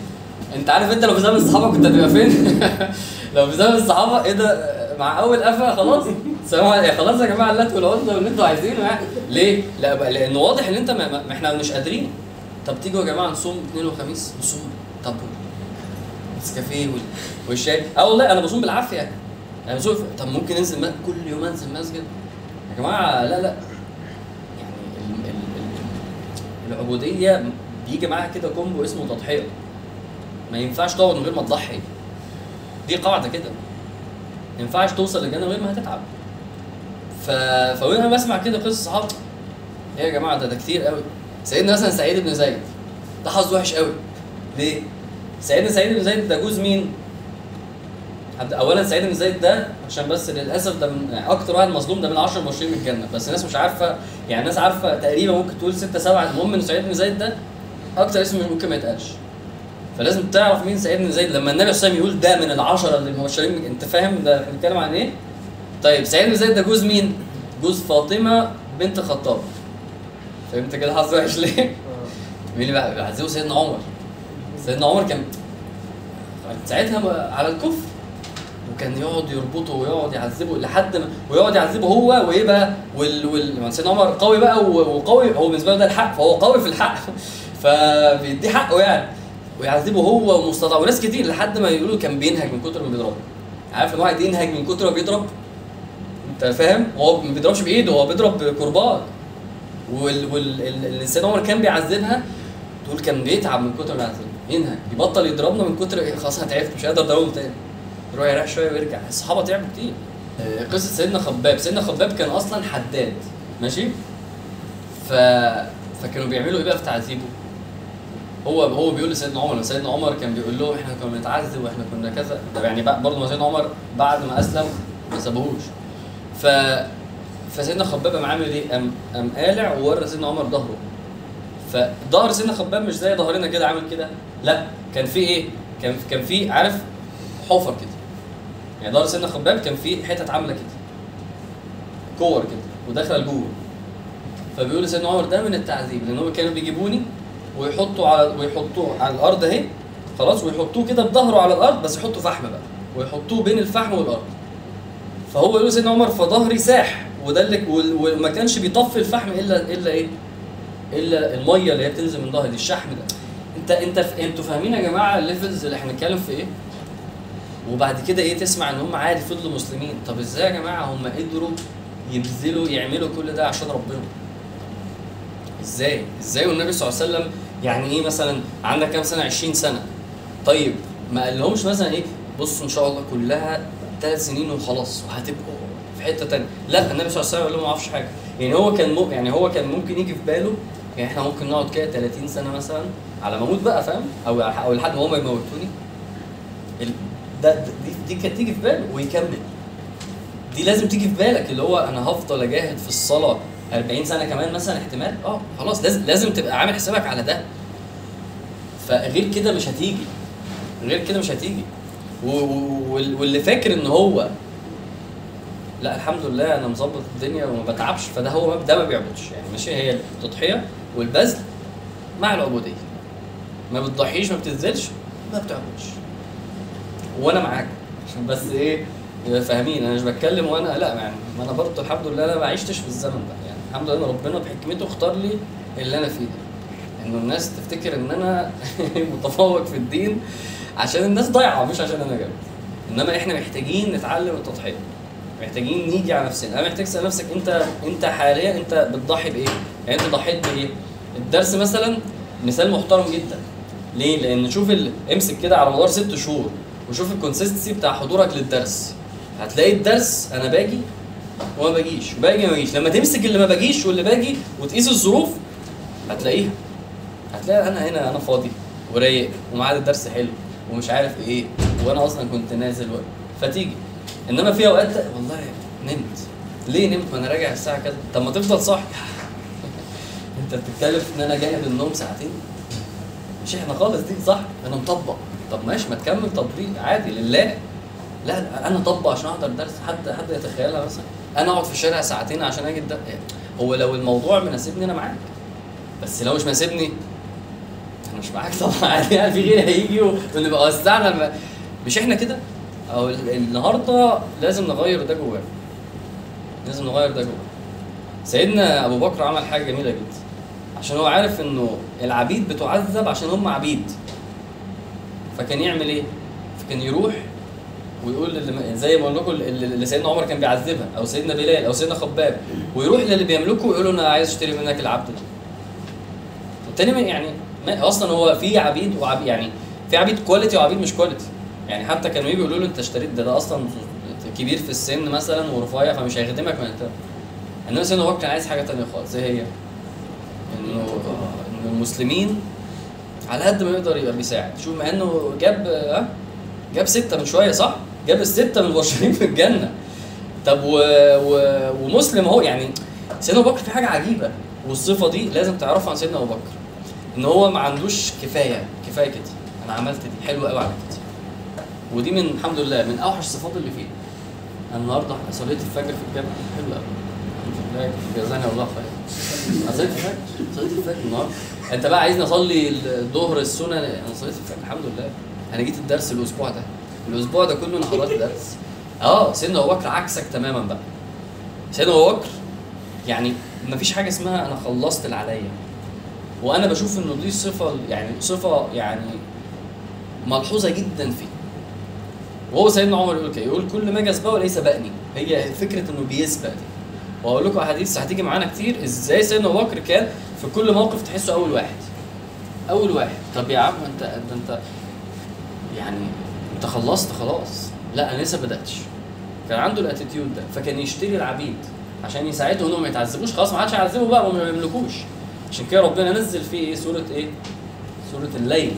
انت عارف انت لو في زمن الصحابة كنت هتبقى فين؟ (laughs) لو في زمن الصحابة إيه ده؟ مع أول قفا خلاص. سلام عليكم. خلاص يا جماعة اللات والعزى واللي أنتوا عايزينه يعني. ليه؟ لا بقى لأن واضح إن انت ما إحنا مش قادرين. طب تيجوا يا جماعة نصوم اثنين وخميس؟ نصوم. طب نسكافيه وال- والشاي. آه والله أنا بصوم بالعافية. يعني بصوم طب ممكن انزل كل يوم انزل مسجد؟ يا جماعة لا لا. يعني ال- ال- ال- العبودية بيجي معاها كده كومبو اسمه تضحية. ما ينفعش تقعد من غير ما تضحي. دي قاعدة كده. ما ينفعش توصل للجنة غير ما هتتعب. ف... فوانا بسمع كده قصص صحاب. إيه يا جماعة ده ده كتير قوي سيدنا مثلا سعيد بن زيد. ده حظ وحش قوي ليه؟ سيدنا سعيد بن زيد ده جوز مين؟ حد- اولا سعيد بن زيد ده عشان بس للأسف ده من يعني أكتر واحد مظلوم ده من 10 مبشرين من الجنة بس الناس مش عارفة يعني الناس عارفة تقريبا ممكن تقول 6 7 المهم إن سعيد بن زيد ده أكتر اسم ممكن ما يتقالش فلازم تعرف مين سعيد بن زيد لما النبي صلى الله عليه وسلم يقول ده من العشرة اللي مبشرين أنت فاهم ده إحنا بنتكلم عن إيه؟ طيب سعيد بن زيد ده جوز مين؟ جوز فاطمة بنت خطاب فهمت كده حظ وحش ليه؟ مين اللي بقى بيعذبه سيدنا عمر سيدنا عمر كان ساعتها على الكفر. وكان يقعد يربطه ويقعد يعذبه لحد ما ويقعد يعذبه هو وايه بقى وال وال ما سيدنا عمر قوي بقى وقوي. هو بالنسبة له ده الحق فهو قوي في الحق. (laughs) فبيديه حقه يعني. ويعذبه هو ومستضعف وناس كتير لحد ما يقولوا كان بينهج من كتر ما بيضربه عارف إن واحد ينهج من كتر ما بيضرب؟ أنت فاهم؟ هو ما بيضربش بإيده هو بيضرب بكرباج. وال وال عمر كان بيعذبها تقول كان بيتعب من كتر ما يعذبها. ينهج يبطل يضربنا من كتر خلاص أنا تعبت مش قادر اضربه تاني. يروح يريح شوية ويرجع. الصحابة تعبوا كتير. آه، قصة سيدنا خباب. سيدنا خباب كان أصلا حداد. ماشي؟ ف فكانوا بيعملوا إيه بقى في تعذيبه؟ هو هو بيقول لسيدنا عمر سيدنا عمر كان بيقول له إحنا كنا بنتعذب وإحنا كنا كذا. يعني برضه ما سيدنا عمر بعد ما أسلم ما سابوهوش ف فسيدنا خباب قام عامل إيه؟ قام قام قالع وورى سيدنا عمر ظهره. فظهر سيدنا خباب مش زي ظهرنا كده عامل كده؟ لا كان في إيه؟ كان كان في عارف حفر كده. يعني ظهر سيدنا خباب كان في حتت عاملة كده. كور كده وداخلة لجوه فبيقول لسيدنا عمر ده من التعذيب لأن هم كانوا بيجيبوني ويحطوا على ويحطوه على الأرض أهي خلاص ويحطوه كده بظهره على الأرض بس يحطوا فحم بقى. ويحطوه بين الفحم والأرض. فهو يقول لسيدنا عمر فظهري ساح. وده اللي وما كانش بيطفي الفحم الا إلا إيه؟ إلا المية اللي هي بتنزل من ظهري دي الشحم ده. أنت أنت أنتوا فاهمين يا جماعة ال levels اللي إحنا بنتكلم في إيه؟ وبعد كده إيه تسمع إن هم عادي فضلوا مسلمين. طب إزاي يا جماعة هم قدروا يبذلوا يعملوا كل ده عشان ربنا؟ إزاي؟ إزاي والنبي صلى الله عليه وسلم يعني إيه مثلا عندك كام سنة؟ 20 سنة. طيب ما قالهمش مثلا إيه؟ بصوا إن شاء الله كلها ثلاث سنين وخلاص وهتبقوا في حتة تانية. لا النبي صلى الله عليه وسلم قال لهم ما أعرفش حاجة. يعني هو كان يعني هو كان ممكن يجي في باله يعني إحنا ممكن نقعد كده 30 سنة مثلا على ما أموت بقى فاهم؟ أو أو لحد ما هم يموتوني. ده دي, دي كانت تيجي في باله ويكمل. دي لازم تيجي في بالك اللي هو أنا هفضل أجاهد في الصلاة 40 سنة كمان مثلا احتمال. آه خلاص لازم لازم تبقى عامل حسابك على ده. فغير كده مش هتيجي. غير كده مش هتيجي. واللي فاكر إن هو لا الحمد لله أنا مظبط الدنيا وما بتعبش فده هو ده ما بيعبدش يعني ماشي هي التضحيه والبذل مع العبودية. ما بتضحيش ما بتنزلش ما بتعبدش. وأنا معاك. عشان بس إيه فاهمين. أنا مش بتكلم وأنا لا يعني ما أنا برضه الحمد لله أنا ما عشتش في الزمن ده. يعني الحمد لله ربنا بحكمته اختار لي اللي أنا فيه ده. إنه الناس تفتكر إن أنا (laughs) متفوق في الدين عشان الناس ضايعة مش عشان أنا جامد. إنما إحنا محتاجين نتعلم التضحية. محتاجين نيجي على نفسنا. أنا محتاج تسال نفسك أنت أنت حاليا أنت بتضحي بإيه؟ يعني أنت ضحيت بإيه؟ الدرس مثلا مثال محترم جدا. ليه؟ لأن شوف. امسك كده على مدار ست شهور وشوف ال consistency بتاع حضورك للدرس. هتلاقي الدرس أنا باجي وما باجيش باجي ما باجيش. لما تمسك اللي ما باجيش واللي باجي وتقيس الظروف هتلاقيها. هتلاقي أنا هنا أنا فاضي ورايق وميعاد الدرس حلو ومش عارف إيه وأنا أصلا كنت نازل و... فتيجي. إنما في أوقات والله نمت. ليه نمت؟ ما أنا راجع الساعة كذا. طب ما تفضل صاحي. (laughs) أنت بتتكلم إن أنا جاي من النوم ساعتين؟ مش إحنا خالص دي صح أنا مطبق. طب ماشي ما تكمل تطبيق. عادي لله. لا لا، أنا اطبق عشان أحضر درس. حد حد يتخيلها مثلا؟ أنا أقعد في الشارع ساعتين عشان أجي الدرس هو لو الموضوع مناسبني أنا معاك. بس لو مش مناسبني أنا مش معاك طبعا. عادي (laughs) يعني في غيري هيجي ونبقى وسعنا مش إحنا كده؟ أو ال- النهارده لازم نغير ده جوانا لازم نغير ده جوانا سيدنا أبو بكر عمل حاجة جميلة جدا. عشان هو عارف إنه العبيد بتعذب عشان هم عبيد. فكان يعمل إيه؟ فكان يروح ويقول للي زي ما أقول لكم اللي اللي سيدنا عمر كان بيعذبها أو سيدنا بلال أو سيدنا خباب. ويروح للي بيملكه ويقول له أنا عايز أشتري منك العبد ده. والتاني يعني أصلا هو في عبيد وعبيد يعني في عبيد quality وعبيد مش quality يعني حتى كانوا يجوا يقولوا له انت اشتريت ده ده أصلا كبير في السن مثلا ورفيع فمش هيخدمك ما انت. انما سيدنا ابو بكر كان عايز حاجة تانية خالص. إيه هي؟ انه انه المسلمين على قد ما يقدر يبقى بيساعد. شوف مع انه جاب جاب ستة من شوية صح؟ جاب الستة من المبشرين في الجنة. طب و... و... ومسلم اهو يعني سيدنا ابو بكر في حاجة عجيبة. والصفة دي لازم تعرفها عن سيدنا ابو بكر. ان هو ما عندوش كفاية كفاية كده. أنا عملت دي. حلوة قوي على كده ودي من الحمد لله من أوحش الصفات اللي فيه. أنا النهارده صليت الفجر في الجامع حلو قوي الحمد لله. جزاني الله خير. صليت الفجر. صليت الفجر النهارده. أنت بقى عايزني أصلي الظهر السنن أنا صليت الفجر. الحمد لله. أنا جيت الدرس الأسبوع ده. الأسبوع ده كله أنا حضرت درس. آه سيدنا أبو بكر عكسك تماما بقى. سيدنا أبو بكر يعني ما فيش حاجة اسمها أنا خلصت اللي عليا. وأنا بشوف إنه دي صفة يعني صفة يعني ملحوظة جدا فيه. وهو سيدنا عمر يقول كده يقول كل ما أجي أسبقه ليس بقني هي فكرة إنه بيسبق. دي وهقول لكم أحاديث هتيجي معانا كتير إزاي سيدنا أبو بكر كان في كل موقف تحسه أول واحد. أول واحد. طب يا عم أنت أنت يعني أنت خلصت خلاص. لا أنا لسه بدأتش. كان عنده الأتيتيود ده فكان يشتري العبيد عشان يساعدهم إنهم ما يتعذبوش. خلاص ما عادش هيعذبوا بقى وما يملكوش. عشان كده ربنا نزل فيه إيه؟ سورة إيه؟ سورة الليل.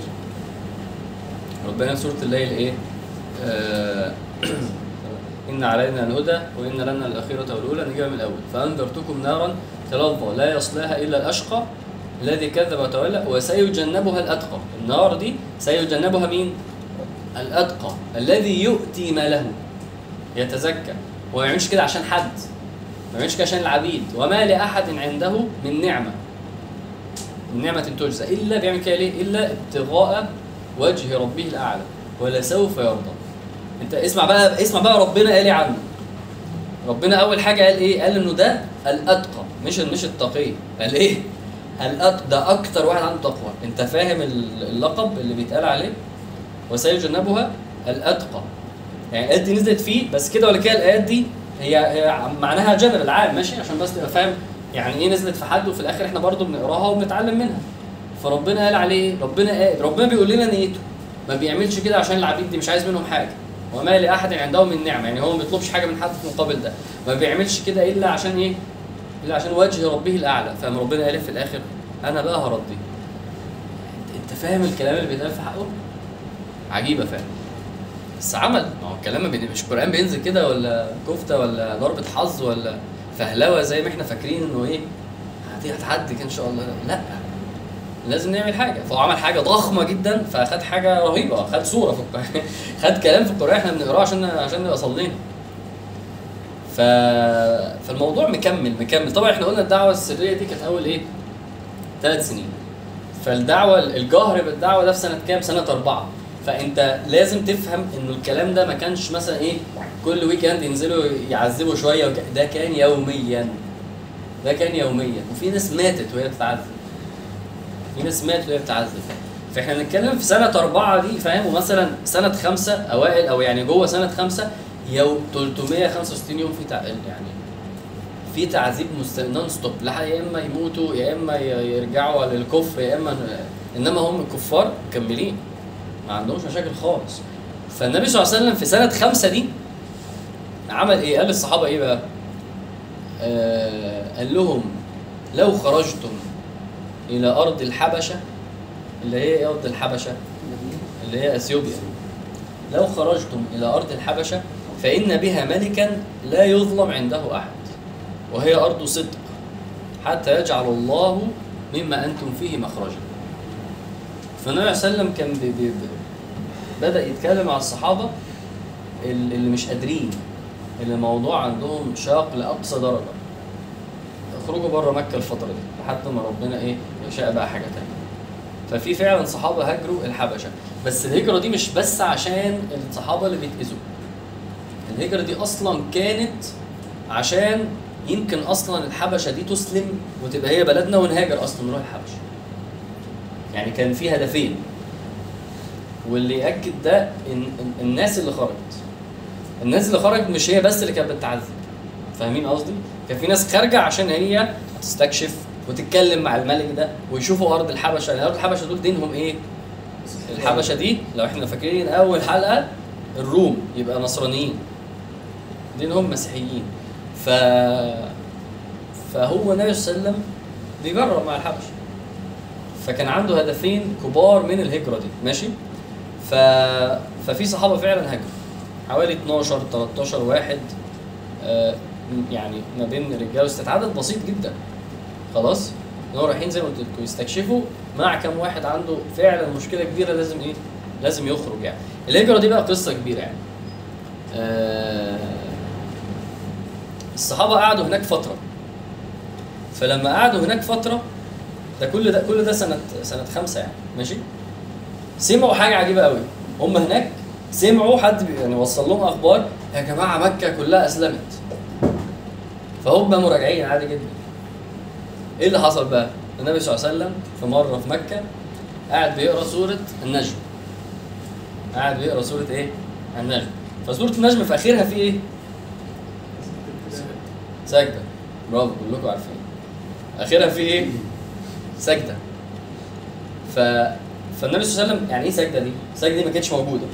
ربنا سورة الليل إيه؟ (clears throat) إن علينا الهدى وإن لنا الآخرة والأولى نجيبها من الأول. فأنذرتكم نارا تلظى لا يصلاها إلا الأشقى الذي كذب وتولى وسيجنبها الأتقى. النار دي سيجنبها مين؟ الأتقى الذي يؤتي ماله يتزكى. وما يعملش كده عشان حد ما يعملش كده عشان العبيد. وما لأحد عنده من نعمة. من نعمة تجزى. إلا بيعمل كده ليه؟ إلا ابتغاء وجه ربه الأعلى. ولسوف يرضى. انت اسمع بقى اسمع بقى ربنا قال إيه عنه. ربنا اول حاجة قال إيه؟ قال انه ده الأتقى مش مش التقي. قال إيه؟ الأتقى ده أكتر واحد عنده تقوى. انت فاهم ال- اللقب اللي بيتقال عليه؟ وسيجنبها الأتقى. يعني الآيات دي نزلت فيه بس كده ولا كده الآيات دي هي هي معناها جنرال عام ماشي؟ عشان بس تبقى فاهم يعني إيه نزلت في حد وفي الآخر إحنا برضو بنقراها وبنتعلم منها. فربنا قال عليه ربنا قال ربنا بيقول لنا نيته. ما بيعملش كده عشان العبيد دي مش عايز منهم حاجة. وما لاحد عنده من نعمه يعني هو ما بيطلبش حاجة من حد في مقابل ده. ما بيعملش كده إلا عشان إيه؟ إلا عشان وجه ربه الأعلى. فما ربنا قال في الآخر أنا بقى هرضي. انت- فاهم الكلام اللي بيتقال في حقه؟ عجيبة فعلا. بس عمل ما هو الكلام مش القرآن بينزل كده ولا كفتة ولا ضربة حظ ولا فهلوة زي ما إحنا فاكرين إنه إيه؟ هت- هتعدي كده إن شاء الله. لا. لازم نعمل حاجة. فهو عمل حاجة ضخمة جدا فأخد حاجة رهيبة خد صورة في القرآن. (laughs) خد كلام في القرآن إحنا بنقراه عشان عشان نبقى صلينا. ف... فالموضوع مكمل مكمل. طبعا إحنا قلنا الدعوة السرية دي كانت أول إيه؟ ثلاث سنين. فالدعوة الجهر بالدعوة ده في سنة كام؟ سنة أربعة. فأنت لازم تفهم إنه الكلام ده ما كانش مثلا إيه؟ كل weekend ينزلوا يعذبوا شوية وك... ده كان يوميا. ده كان يوميا. وفي ناس ماتت وهي بتتعذب. في ناس ماتت وهي بتتعذب فاحنا بنتكلم في سنة أربعة دي فاهم ومثلا سنة خمسة أوائل أو يعني جوه سنة خمسة يوم 365 يوم في. يعني في تعذيب. نون ستوب لا يا إما يموتوا يا إما يرجعوا للكفر يا إما إنما هم الكفار مكملين ما عندهمش مشاكل خالص فالنبي صلى الله عليه وسلم في سنة خمسة دي عمل إيه؟ قال للصحابة إيه بقى؟ آه قال لهم لو خرجتم إلى أرض الحبشة اللي هي إيه أرض الحبشة؟ اللي هي إثيوبيا. لو خرجتم إلى أرض الحبشة فإن بها ملكا لا يظلم عنده أحد وهي أرض صدق حتى يجعل الله مما أنتم فيه مخرجا. فالنبي صلى الله عليه وسلم كان بي بي بدأ يتكلم مع الصحابة ال- اللي مش قادرين اللي الموضوع عندهم شاق لأقصى درجة. اخرجوا بره مكة الفترة دي. لحد ما ربنا إيه يشاء بقى حاجة تانية. ففي فعلا صحابة هاجروا الحبشة. بس الهجرة دي مش بس عشان الصحابة اللي بيتأذوا. الهجرة دي أصلا كانت عشان يمكن أصلا الحبشة دي تسلم وتبقى هي بلدنا ونهاجر أصلا نروح الحبشة. يعني كان في هدفين. واللي يأكد ده إن الناس اللي خرجت. الناس اللي خرجت مش هي بس اللي كانت بتتعذب فاهمين قصدي؟ كان في ناس خارجة عشان هي تستكشف وتتكلم مع الملك ده ويشوفوا أرض الحبشة. يعني أرض الحبشة دول دينهم إيه؟ الحبشة دي لو إحنا فاكرين أول حلقة الروم يبقى نصرانيين. دينهم مسيحيين. ف فهو النبي صلى الله عليه وسلم بيجرب مع الحبشة. فكان عنده هدفين كبار من الهجرة دي. ماشي؟ ف... ففي صحابة فعلا هاجروا. حوالي 12 13 واحد آه، يعني ما بين الرجاله وستات عدد بسيط جدا. خلاص. إن هو رايحين زي ما قلت لكم يستكشفوا. مع كم واحد عنده فعلا مشكلة كبيرة لازم إيه؟ لازم يخرج يعني. الهجره دي بقى قصة كبيرة يعني. آه، الصحابة قعدوا هناك فترة. فلما قعدوا هناك فترة ده كل ده كل ده سنه سنة خمسة يعني. ماشي؟ سمعوا حاجة عجيبة قوي. هم هناك سمعوا حد يعني وصل لهم أخبار يا جماعة مكة كلها أسلمت. فهم مراجعين عادي جدا. إيه اللي حصل بقى؟ النبي صلى الله عليه وسلم في مرة في مكة قاعد بيقرأ سورة النجم. قاعد بيقرأ سورة إيه؟ النجم. فسورة النجم في أخرها في إيه؟ سجدة. برافو كلكم عارفين. أخرها في إيه؟ سجدة. ف فالنبي صلى الله عليه وسلم يعني إيه سجدة دي؟ السجده دي ما كانتش موجودة.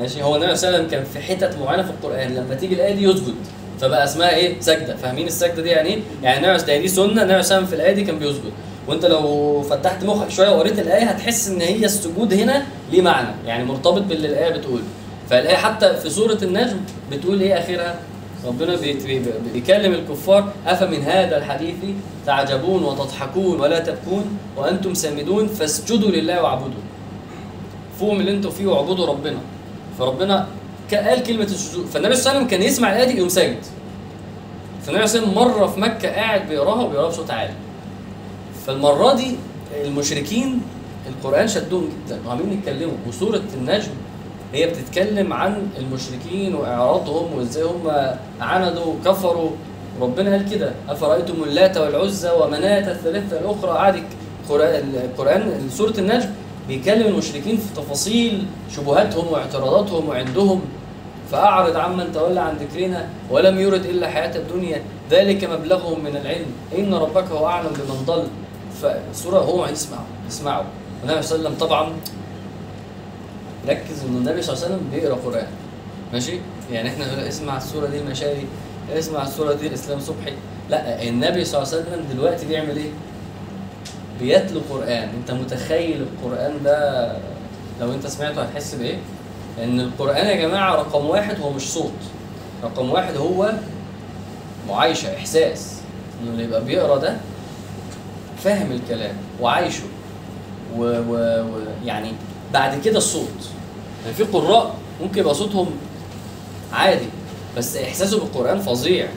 ماشي؟ هو النبي صلى الله عليه وسلم كان في حتت معينة في القرآن لما تيجي الآية دي يسجد. فبقى اسمها إيه؟ سجده فاهمين السجده دي يعني إيه؟ يعني وسلم دي سنة وسلم في الآية دي كان بيسجد. وانت لو فتحت مخك شوية وقريت الآية هتحس إن هي السجود هنا ليه معنى. يعني مرتبط باللي الآية بتقول فالآية حتى في سورة النجم بتقول إيه اخرها؟ ربنا بيكلم الكفار أفمن هذا الحديث تعجبون وتضحكون ولا تبكون وأنتم سامدون؟ فاسجدوا لله واعبدوا. من اللي أنتوا فيه واعبدوا ربنا. فربنا قال كلمة السجود فالنبي صلى الله عليه وسلم كان يسمع الآية دي يقوم ساجد. فالنبي صلى الله عليه وسلم مرة في مكة قاعد بيقراها وبيقراها بصوت عالي. فالمرة دي المشركين القرآن شدهم جدا وعمالين يتكلموا. وسورة النجم هي بتتكلم عن المشركين وإعراضهم وإزاي هم عندوا وكفروا. ربنا قال كده أفرأيتم اللات والعزى ومناة الثالثه الأخرى؟ قعد القران القران سورة النجم بيكلم المشركين في تفاصيل شبهاتهم واعتراضاتهم وعندهم. فأعرض عمن تولى عن ذكرنا ولم يرد إلا حياة الدنيا ذلك مبلغهم من العلم. إن ربك هو أعلم بمن ضل. فالسورة هو يسمعوا يسمعوا والنبي صلى الله عليه وسلم طبعا ركز إن النبي صلى الله عليه وسلم بيقرأ قرآن. ماشي؟ يعني إحنا نقول اسمع السورة دي المشاري اسمع السورة دي الإسلام صبحي. لا النبي صلى الله عليه وسلم دلوقتي بيعمل إيه؟ بيتلو قرآن. أنت متخيل القرآن ده؟ لو أنت سمعته هتحس بإيه؟ إن القرآن يا جماعة رقم واحد هو مش صوت. رقم واحد هو معايشة إحساس. إنه اللي يبقى بيقرأ ده فاهم الكلام وعايشه. و, و, و يعني بعد كده الصوت. يعني في قراء ممكن يبقى صوتهم عادي بس إحساسه بالقرآن فظيع.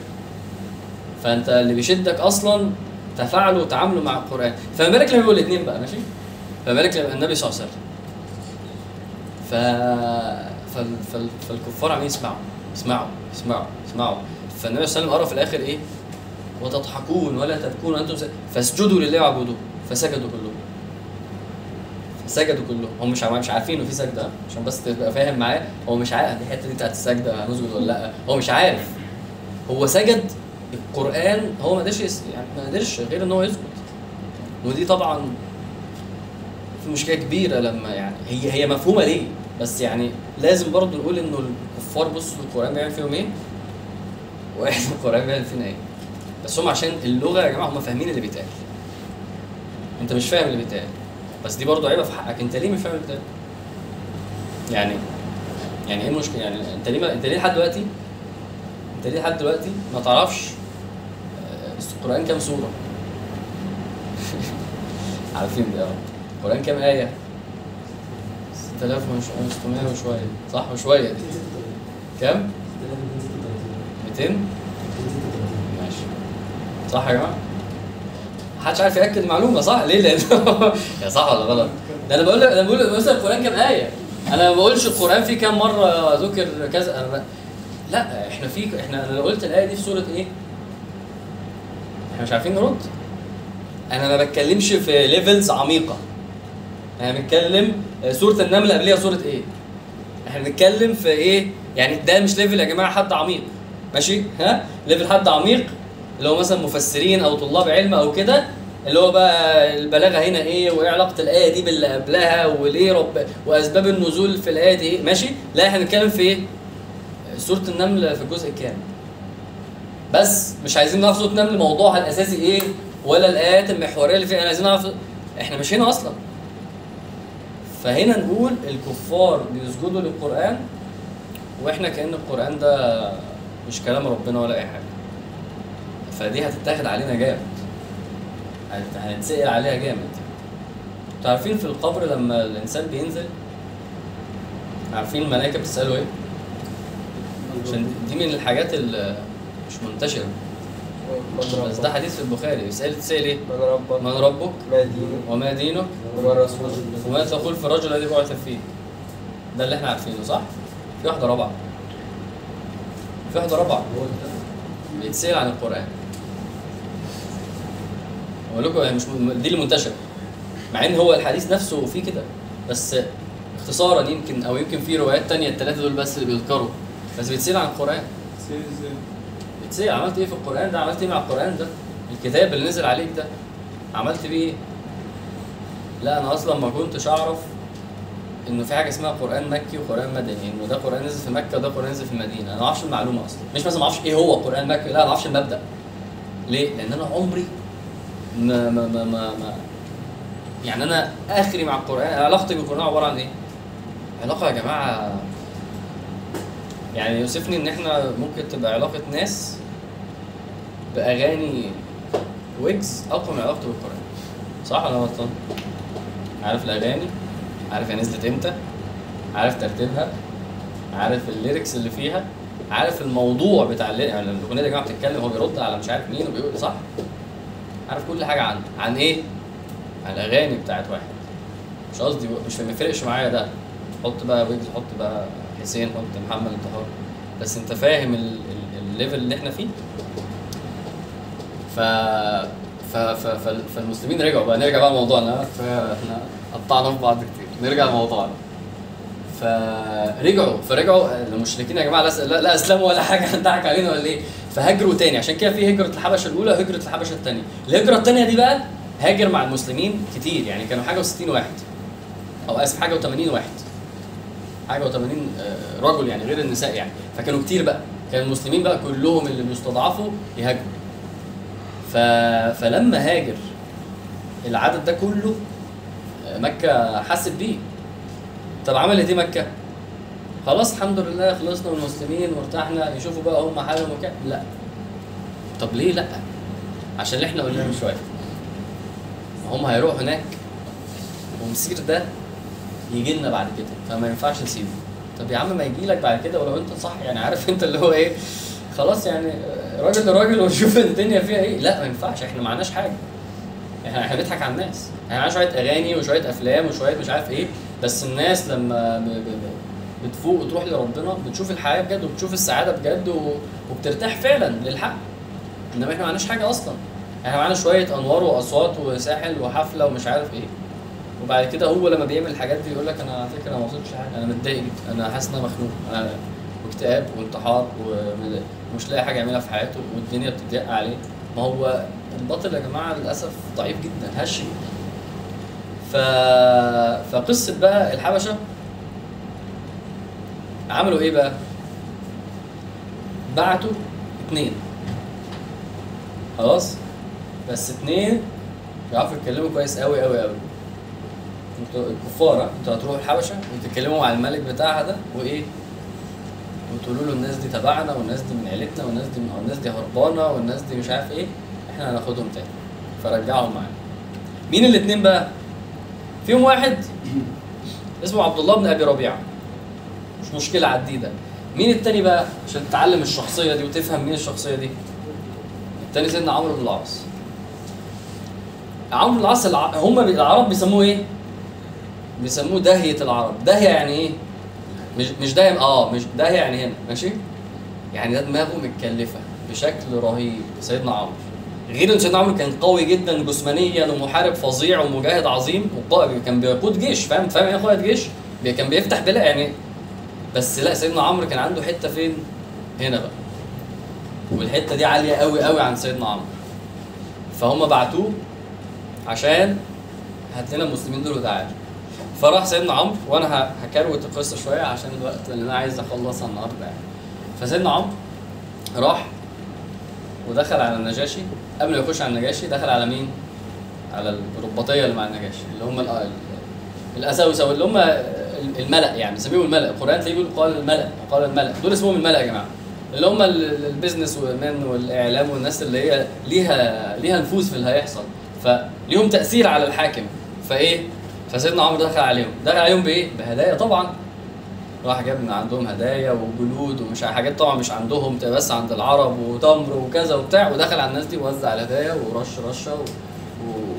فأنت اللي بيشدك أصلا تفاعله وتعامله مع القرآن. فما بالك لما يبقوا الاتنين بقى ماشي؟ فما بالك لما النبي صلى الله عليه وسلم. ف... فال... فال... فالكفار عمالين يسمعوا يسمعوا يسمعوا يسمعوا. فالنبي صلى الله عليه وسلم قرأ في الآخر إيه؟ وتضحكون ولا تبكون وأنتم س... فاسجدوا لله واعبدوه فسجدوا كلهم. فسجدوا كلهم. هم مش عم- مش عارفين إنه في سجدة عشان بس تبقى فاهم معاه. هو مش عارف الحته دي بتاعت السجدة هنسجد ولا لأ. هو مش عارف. هو سجد القرآن هو ما قدرش. يعني ما قدرش غير إن هو يسجد. ودي طبعا في مشكلة كبيرة لما يعني هي هي مفهومة ليه؟ بس يعني لازم برضه نقول إنه الكفار بصوا القرآن بيعمل فيهم إيه؟ وإحنا (laughs) القرآن بيعمل فينا إيه؟ بس هم عشان اللغة يا جماعة هم فاهمين اللي بيتقال. أنت مش فاهم اللي بيتقال. بس دي برضه عيبة في حقك. أنت ليه مش فاهم اللي بيتقال؟ يعني يعني إيه المشكلة؟ يعني أنت ليه. أنت ليه لحد دلوقتي أنت ليه لحد دلوقتي ما تعرفش آه، القرآن كام سورة؟ (laughs) عارفين ده. القرآن كام آية؟ 6600 وشوية صح وشوية دي كام؟ 200 ماشي صح يا جماعة؟ محدش عارف يأكد المعلومة صح؟ ليه؟ لأن (laughs) يا صح ولا غلط؟ ده أنا بقول أنا بقول مثلا القرآن كام آية؟ أنا ما بقولش القرآن فيه كام مرة ذكر كذا أنا. لا إحنا في إحنا أنا قلت الآية دي في سورة إيه؟ إحنا مش عارفين نرد أنا ما بتكلمش في ليفلز عميقة أنا بنتكلم آه، سوره النمل قبلها سوره إيه؟ إحنا بنتكلم في إيه؟ يعني ده مش level يا جماعة حد عميق. ماشي؟ ها؟ level حد عميق اللي هو مثلا مفسرين أو طلاب علم أو كده اللي هو بقى البلاغة هنا إيه؟ وإيه علاقة الآية دي باللي قبلها؟ وليه رب وأسباب النزول في الآية دي؟ إيه ماشي؟ لا إحنا بنتكلم في إيه؟ سوره النمل في الجزء الكام بس مش عايزين نعرف سوره النمل موضوعها الأساسي إيه؟ ولا الآيات المحورية اللي فيها. إحنا عايزين نعرف إحنا مش هنا أصلا. فهنا نقول الكفار بيسجدوا للقرآن وإحنا كأن القرآن ده مش كلام ربنا ولا أي حاجة. فدي هتتاخد علينا جامد. هنتسأل عليها جامد. عارفين في القبر لما الإنسان بينزل؟ عارفين الملائكة بتسأله إيه؟ عشان دي من الحاجات اللي مش منتشرة. من بس ده حديث في البخاري. بيسأل تسأل إيه؟ من ربك؟ من ربك؟ ما دينك؟ وما دينك؟ وما رسولك؟ وما تقول في الرجل الذي بعث فيه. ده اللي إحنا عارفينه صح؟ في واحدة رابعة. في واحدة رابعة. بيتسأل عن القرآن. أقول لكم يعني مش دي اللي منتشرة. مع إن هو الحديث نفسه فيه كده. بس اختصارا يمكن أو يمكن في روايات تانية الثلاثه دول بس اللي بيذكروا. بس بيتسأل عن إزاي بتسأل عملت إيه في القرآن ده؟ عملت إيه مع القرآن ده؟ الكتاب اللي نزل عليك ده عملت بيه إيه؟ لا أنا أصلا ما كنتش أعرف إنه في حاجة اسمها قرآن مكي وقرآن مدني إنه ده قرآن نزل في مكة وده قرآن نزل في المدينة. أنا ما أعرفش المعلومة أصلا. مش مثلا ما أعرفش إيه هو قرآن مكي. لا ما أعرفش المبدأ. ليه؟ لأن أنا عمري ما ما ما, ما, ما يعني أنا آخري مع القرآن علاقتي بالقرآن عبارة عن إيه؟ علاقة يا جماعة يعني يؤسفني إن إحنا ممكن تبقى علاقة ناس بأغاني ويجز أقوى من علاقته بالقرآن. صح ولا غلطان؟ عارف الأغاني؟ عارف هي نزلت إمتى؟ عارف ترتيبها؟ عارف ال lyrics اللي فيها؟ عارف الموضوع بتاع اللي يعني الأغنية دي يا جماعة بتتكلم هو بيرد على مش عارف مين وبيقول صح؟ عارف كل حاجة عنه عن إيه؟ عن الأغاني بتاعت واحد. مش قصدي مش ما يفرقش معايا ده. حط بقى ويجز حط بقى حسين حط محمد انتحار بس أنت فاهم ال- ال- الليفل اللي إحنا فيه. ف ف ف ف فالمسلمين رجعوا بقى. نرجع بقى لموضوعنا فاحنا قطعنا في بعض كتير. نرجع لموضوعنا. فرجعوا فرجعوا. المشركين يا جماعة لا لا, أسلموا ولا حاجة. (laughs) ضحك علينا ولا إيه؟ فهاجروا تاني. عشان كده في هجرة الحبشة الأولى وهجرة الحبشة الثانية الهجرة الثانية دي بقى هاجر مع المسلمين كتير. يعني كانوا حاجة و60 واحد. أو آسف حاجة و80 واحد. حاجة و80 رجل يعني غير النساء يعني. فكانوا كتير بقى. كان المسلمين بقى كلهم اللي بيستضعفوا يهاجروا. فلما هاجر العدد ده كله مكة حست بيه. طب عملت إيه مكة؟ خلاص الحمد لله خلصنا من المسلمين وارتحنا يشوفوا بقى هم حالهم وكده. لا. طب ليه لا؟ عشان اللي إحنا قلناه من شوية. هم هيروحوا هناك ومسير ده يجي لنا بعد كده فما ينفعش نسيبه. طب يا عم ما يجي لك بعد كده ولو انت صح يعني عارف انت اللي هو إيه؟ خلاص يعني راجل لراجل ونشوف الدنيا فيها إيه. لا ما ينفعش إحنا ما عندناش حاجة. إحنا إحنا بنضحك على الناس. إحنا معانا شوية أغاني وشوية أفلام وشوية مش عارف إيه بس الناس لما بتفوق وتروح لربنا بتشوف الحياة بجد وبتشوف السعادة بجد وبترتاح فعلا للحق. إنما إحنا ما عندناش حاجة أصلا. إحنا معانا شوية أنوار وأصوات وساحل وحفلة ومش عارف إيه. وبعد كده هو لما بيعمل الحاجات دي يقول لك أنا على فكرة ما وصلتش حاجة. أنا متضايق جدا. أنا حاسس إن أنا مخنوق. أنا واكتئاب وانتحار وم- ومش لاقي حاجة يعملها في حياته والدنيا بتضيق عليه ما هو الباطل يا جماعة للأسف ضعيف جدا هش ف... فقصة بقى الحبشة عملوا إيه بقى؟ بعتوا اتنين خلاص بس اتنين بيعرفوا يتكلموا كويس قوي قوي قوي أنتوا الكفار؟ أنتوا هتروحوا الحبشة وتتكلموا مع الملك بتاعها ده وإيه؟ وتقولوا له الناس دي تبعنا والناس دي من عيلتنا والناس دي من الناس دي هربانة والناس دي مش عارف إيه إحنا هناخدهم تاني. فرجعهم معانا. مين الاتنين بقى؟ فيهم واحد اسمه عبد الله بن أبي ربيعة. مش مشكلة عديه ده مين التاني بقى؟ عشان تتعلم الشخصية دي وتفهم مين الشخصية دي. التاني سيدنا عمرو بن العاص. عمرو بن العاص الع... هم العرب بيسموه إيه؟ بيسموه داهية العرب. داهية يعني إيه؟ مش مش داهيه آه مش داهيه يعني هنا ماشي؟ يعني ده دماغه متكلفة بشكل رهيب سيدنا عمرو. غير إن سيدنا عمرو كان قوي جدا جسمانيا ومحارب فظيع ومجاهد عظيم وقائد كان بيقود جيش فاهم؟ فاهم إيه قائد جيش كان بيفتح بلا يعني بس لا سيدنا عمرو كان عنده حتة فين؟ هنا بقى. والحتة دي عالية قوي قوي عن سيدنا عمرو. فهم بعتوه عشان هات لنا المسلمين دول وتعالى فراح سيدنا عمرو وأنا هكروت القصة شوية عشان الوقت اللي أنا عايز أخلصها النهارده يعني. فسيدنا عمرو راح ودخل على النجاشي. قبل ما يخش على النجاشي دخل على مين؟ على الرباطية اللي مع النجاشي اللي هم ال- الأساوسة واللي هم الملأ يعني بنسميهم الملأ. القرآن تلاقيه بيقول قال الملأ قال الملأ. دول اسمهم الملأ يا جماعة. اللي هم ال- ال- البيزنس والمان والإعلام والناس اللي هي ليها ليها نفوذ في اللي هيحصل. فليهم تأثير على الحاكم. فإيه؟ فسيدنا عمرو دخل عليهم. دخل عليهم بإيه؟ بهدايا طبعا. راح جاب من عندهم هدايا وجلود ومش حاجات طبعا مش عندهم بس عند العرب وتمر وكذا وبتاع. ودخل على الناس دي ووزع الهدايا ورش رشة و...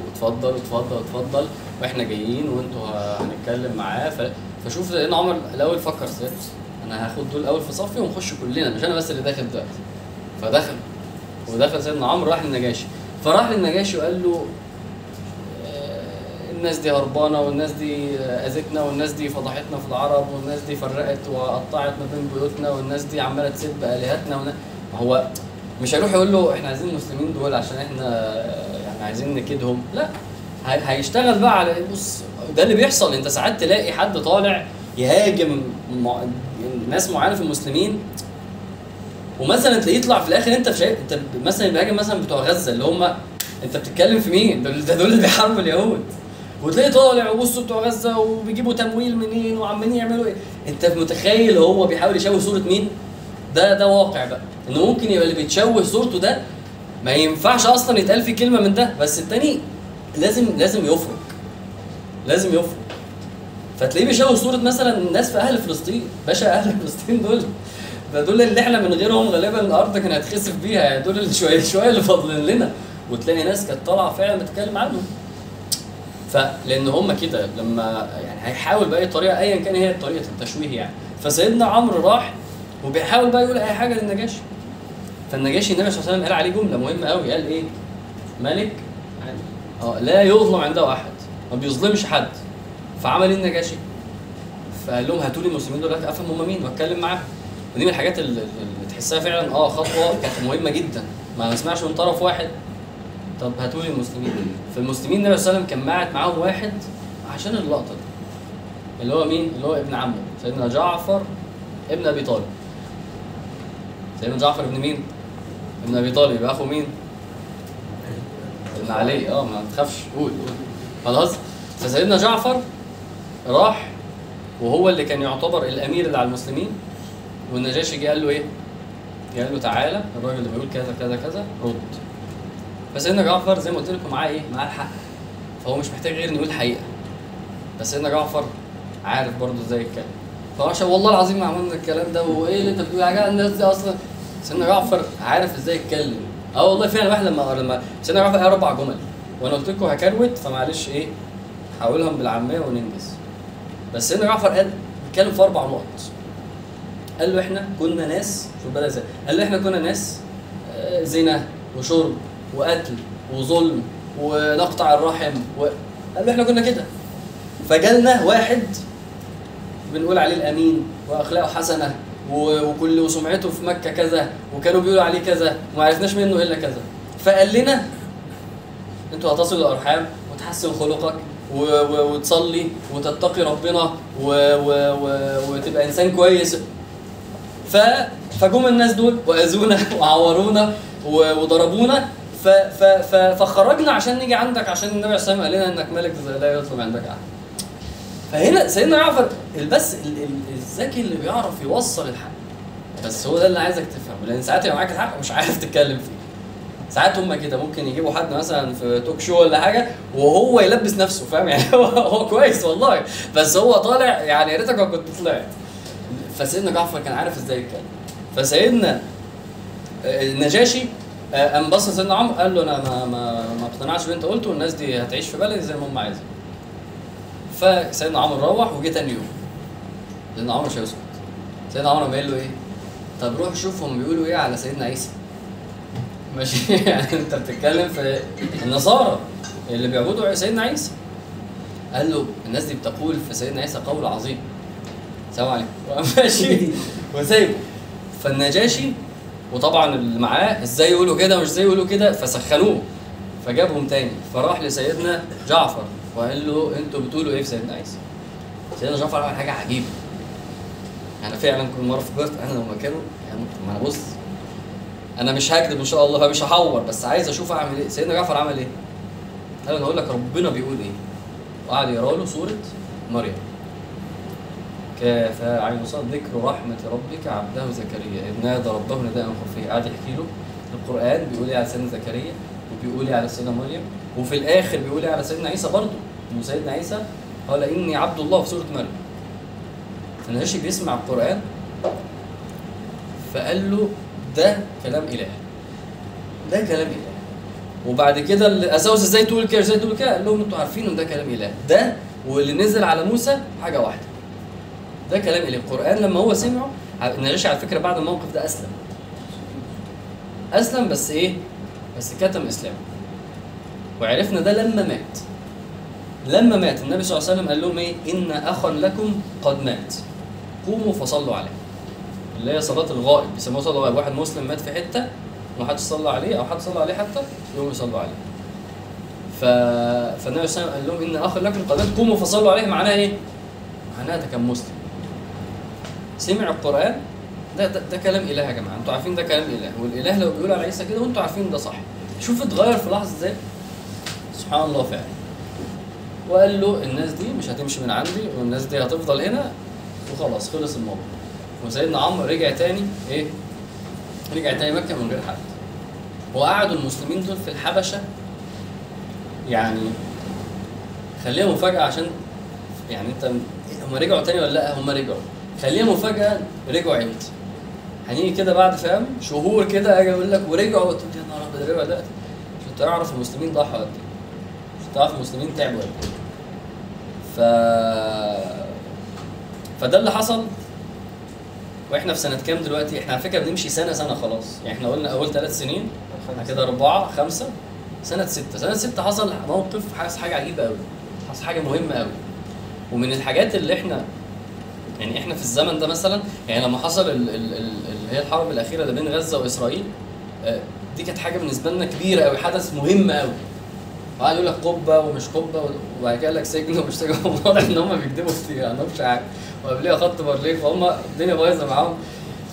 واتفضل واتفضل واتفضل وإحنا جايين وانتوا هنتكلم معاه. ف... فشوف لأن عمر الأول فكر سير أنا هاخد دول الأول في صفي ونخش كلنا مش أنا بس اللي داخل دلوقتي. فدخل. ودخل سيدنا عمرو راح للنجاشي. فراح للنجاشي وقال له الناس دي هربانة والناس دي أذتنا والناس دي فضحتنا في العرب والناس دي فرقت وقطعت ما بين بيوتنا والناس دي عمالة تسب آلهتنا ون... هو مش هيروح يقول له إحنا عايزين المسلمين دول عشان إحنا يعني عايزين نكيدهم لا هي- هيشتغل بقى على بص ده اللي بيحصل أنت ساعات تلاقي حد طالع يهاجم. ناس معينة في المسلمين ومثلا تلاقيه يطلع في الآخر أنت شايف أنت مثلا بيهاجم مثلا بتوع غزة اللي هم أنت بتتكلم في مين؟ ده دول اللي بيحاربوا اليهود وتلاقيه طالع وبصوا بتوع غزة وبيجيبوا تمويل منين وعمالين يعملوا إيه؟ أنت متخيل هو بيحاول يشوه صورة مين؟ ده ده واقع بقى. إنه ممكن يبقى اللي بيتشوه صورته ده ما ينفعش أصلا يتقال فيه كلمة من ده بس التاني لازم لازم يفرق لازم يفرق فتلاقيه بيشوه صورة مثلا الناس في أهل فلسطين. باشا أهل فلسطين دول. ده دول اللي إحنا من غيرهم غالبا الأرض كانت هتخسف بيها. يعني دول اللي شوية شوية اللي فاضلين لنا. وتلاقي ناس كانت طالعة فعلا بتتكلم عنهم. فلأن هم كده لما يعني هيحاول بأي طريقة ايا كان هي طريقة التشويه يعني. فسيدنا عمرو راح وبيحاول بقى يقول أي حاجة للنجاشي. فالنجاشي النبي صلى الله عليه وسلم قال عليه جملة مهمة قوي قال إيه؟ ملك آه لا يظلم عنده أحد ما بيظلمش حد. فعمل إيه النجاشي؟ فقال لهم هاتوا لي المسلمين دول أفهم هم مين وأتكلم معاهم. ودي من الحاجات اللي, تحسها فعلا آه خطوة كانت مهمة جدا. ما نسمعش من طرف واحد طب هاتوا لي المسلمين فالمسلمين النبي صلى الله عليه وسلم كان معاهم واحد عشان اللقطة دي. اللي هو مين؟ اللي هو ابن عمه. سيدنا جعفر ابن أبي طالب. سيدنا جعفر ابن مين؟ ابن أبي طالب. يبقى أخو مين؟ ابن علي. آه ما تخافش. قول. خلاص. فسيدنا جعفر راح وهو اللي كان يعتبر الأمير اللي على المسلمين. والنجاشي جه قال له إيه؟ قال له تعالى. الراجل اللي بيقول كذا كذا كذا رد. فسيدنا جعفر زي ما قلت لكم معاه إيه؟ معاه الحق. فهو مش محتاج غير إنه يقول الحقيقة بس سيدنا جعفر عارف برضه إزاي يتكلم. فعشان والله العظيم ما عملنا الكلام ده وإيه اللي أنت بتقول؟ حاجة الناس دي أصلا سيدنا جعفر عارف إزاي يتكلم. آه والله فعلا واحد لما لما سيدنا جعفر قال أربع جمل. وأنا قلت لكم هكروت فمعلش إيه هقولهم بالعامية وننجز. بس سيدنا جعفر قال اتكلم في أربع نقط. قال له إحنا كنا ناس شوف بقى قال له إحنا كنا ناس آه، زنا وشرب. وقتل وظلم ونقطع الرحم و... قال إحنا كنا كده فجالنا واحد بنقول عليه الأمين وأخلاقه حسنة وكل وسمعته في مكة كذا وكانوا بيقولوا عليه كذا وما عرفناش منه إلا كذا فقال لنا أنتوا هتصلوا الارحام وتحسن خلقك و... و... وتصلي وتتقي ربنا و... و... و... وتبقى إنسان كويس ف... فجم الناس دول وأذونا (laughs) وعورونا. وضربونا ف... ف... ف... فخرجنا عشان نيجي عندك عشان النبي عليه الصلاه قال لنا إنك ملك لا يطلب عندك أحد. فهنا سيدنا جعفر بس ال- ال- الذكي اللي بيعرف يوصل الحق. بس هو ده اللي عايزك تفهمه لأن ساعات يبقى معاك الحق ومش عارف تتكلم فيه. ساعات هم كده ممكن يجيبوا حد مثلا في توك شو ولا حاجة وهو يلبس نفسه فاهم؟ (laughs) يعني هو هو كويس والله بس هو طالع يعني يا ريتك كنت طلعت. فسيدنا جعفر كان عارف إزاي يتكلم. فسيدنا آه، النجاشي قام بص لسيدنا عمرو قال له أنا ما ما ما اقتنعش باللي انت قلته والناس دي هتعيش في بلدي زي ما هم عايزين. فسيدنا عمرو روح وجه تاني يوم. سيدنا عمرو مش هيسكت. سيدنا عمرو قال له إيه؟ طب روح شوف هم بيقولوا إيه على سيدنا عيسى. ماشي؟ (laughs) يعني أنت بتتكلم في النصارى اللي بيعبدوا سيدنا عيسى. قال له الناس دي بتقول في سيدنا عيسى قول عظيم. السلام عليكم. (laughs) ماشي؟ وسايبه. فالنجاشي وطبعا اللي معاه إزاي يقولوا كده ومش إزاي يقولوا كده فسخنوه. فجابهم تاني فراح لسيدنا جعفر وقال له أنتوا بتقولوا إيه في سيدنا عيسى؟ سيدنا جعفر عمل حاجة عجيبة. أنا فعلا كل مرة فكرت أنا لو مكانه يعني ما أنا بص أنا مش هكذب إن شاء الله فمش هحور بس عايز أشوف أعمل إيه. سيدنا جعفر عمل إيه؟ قال أنا هقول لك ربنا بيقول إيه؟ وقعد يقرأ له سورة مريم. عين صاد ذكر رحمة ربك عبده زكريا. إذ نادى ربه نداء خفيا قعد يحكي له القرآن بيقول إيه على سيدنا زكريا وبيقول إيه على سيدنا مريم وفي الآخر بيقول إيه على سيدنا عيسى برضه. إنه سيدنا عيسى قال إني عبد الله في سورة مريم. فالنجاشي بيسمع القرآن فقال له ده كلام إله. ده كلام إله. وبعد كده اللي اساوس إزاي تقول كده إزاي تقول كده؟ قال لهم أنتوا عارفين ان ده كلام إله. ده واللي نزل على موسى حاجة واحدة. ده كلام اله القرآن لما هو سمعه النجاشي على فكرة بعد الموقف ده أسلم. أسلم بس إيه؟ بس كتم إسلامه. وعرفنا ده لما مات. لما مات النبي صلى الله عليه وسلم قال لهم إيه؟ إن أخا لكم قد مات. قوموا فصلوا عليه. اللي هي صلاة الغائب بيسموها صلاة الغائب. واحد مسلم مات في حتة وما حدش صلى عليه أو حد صلى عليه حتى يقوموا يصلوا عليه. ف... فالنبي صلى الله عليه وسلم قال لهم إن أخا لكم قد مات. قوموا فصلوا عليه معناها إيه؟ معناها ده كان مسلم. سمع القرآن ده, ده ده كلام إله يا جماعة أنتوا عارفين ده كلام إله والإله لو بيقول على عيسى كده وأنتوا عارفين ده صح. شوف اتغير في لحظة إزاي؟ سبحان الله فعلا. وقال له الناس دي مش هتمشي من عندي والناس دي هتفضل هنا وخلاص خلص الموضوع. وسيدنا عمرو رجع تاني إيه؟ رجع تاني مكة من غير حد. وقعدوا المسلمين دول في الحبشة. يعني خليها مفاجأة عشان يعني أنت هم رجعوا تاني ولا لأ؟ هم رجعوا. خليها مفاجاه رجعوا إمتى هنيجي كده بعد فاهم؟ شهور كده أجي أقول لك ورجعوا. تقول يا نهار أبيض رجعوا دلوقتي. عشان تعرف المسلمين ضحوا قد إيه؟ تعرف المسلمين تعبوا قد إيه؟ ف فده اللي حصل. وإحنا في سنة كام دلوقتي؟ إحنا على فكرة بنمشي سنة سنة خلاص، يعني إحنا قلنا أول ثلاث سنين إحنا كده أربعة خمسة. سنة ستة، سنة ستة حصل موقف حصل حاجة عجيبة قوي، حصل حاجة مهمة قوي. ومن الحاجات اللي إحنا يعني إحنا في الزمن ده مثلا يعني لما حصل ال- ال- ال- اللي هي الحرب الأخيرة اللي بين غزة وإسرائيل آه، دي كانت حاجة بالنسبة لنا كبيرة قوي حدث مهم قوي وقعد يقول لك قبة ومش قبة وبعد كده قال لك سجن ومش سجن. (laughs) واضح إن هم بيكذبوا كتير ما عندهمش حاجة. وقبليها خط بارليه فهم الدنيا بايظة معاهم.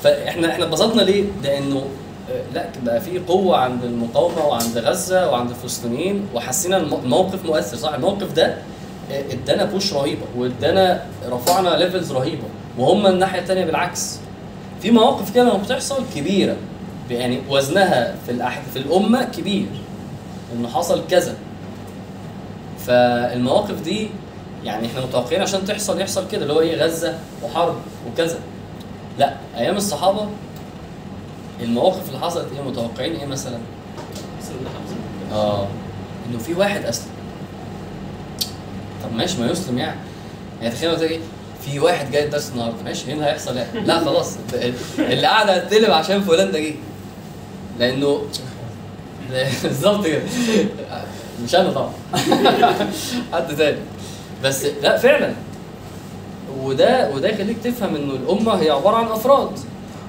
فإحنا إحنا اتبسطنا ليه؟ لأنه آه، لا بقى في قوة عند المقاومة وعند غزة وعند الفلسطينيين وحسينا الم- الموقف مؤثر صح؟ الموقف ده ادانا بوش رهيبة وادانا رفعنا ليفلز رهيبة وهم الناحية الثانية بالعكس. في مواقف كده لما بتحصل كبيرة يعني وزنها في الأح... في الأمة كبير انه حصل كذا. فالمواقف دي يعني إحنا متوقعين عشان تحصل يحصل كده اللي هو إيه غزة وحرب وكذا. لأ أيام الصحابة المواقف اللي حصلت إيه متوقعين إيه مثلا؟ آه إنه في واحد اسلم طب ماشي ما يسلم يعني. يعني تخيل إيه في واحد جاي الدرس النهارده ماشي إيه اللي هيحصل يعني؟ لا خلاص اللي قاعد هتقلب عشان فلان ده جه. لأنه (laughs) بالظبط كده. مش أنا طبعا. (laughs) حد تاني. بس لا فعلا. وده وده يخليك تفهم إنه الأمة هي عبارة عن أفراد.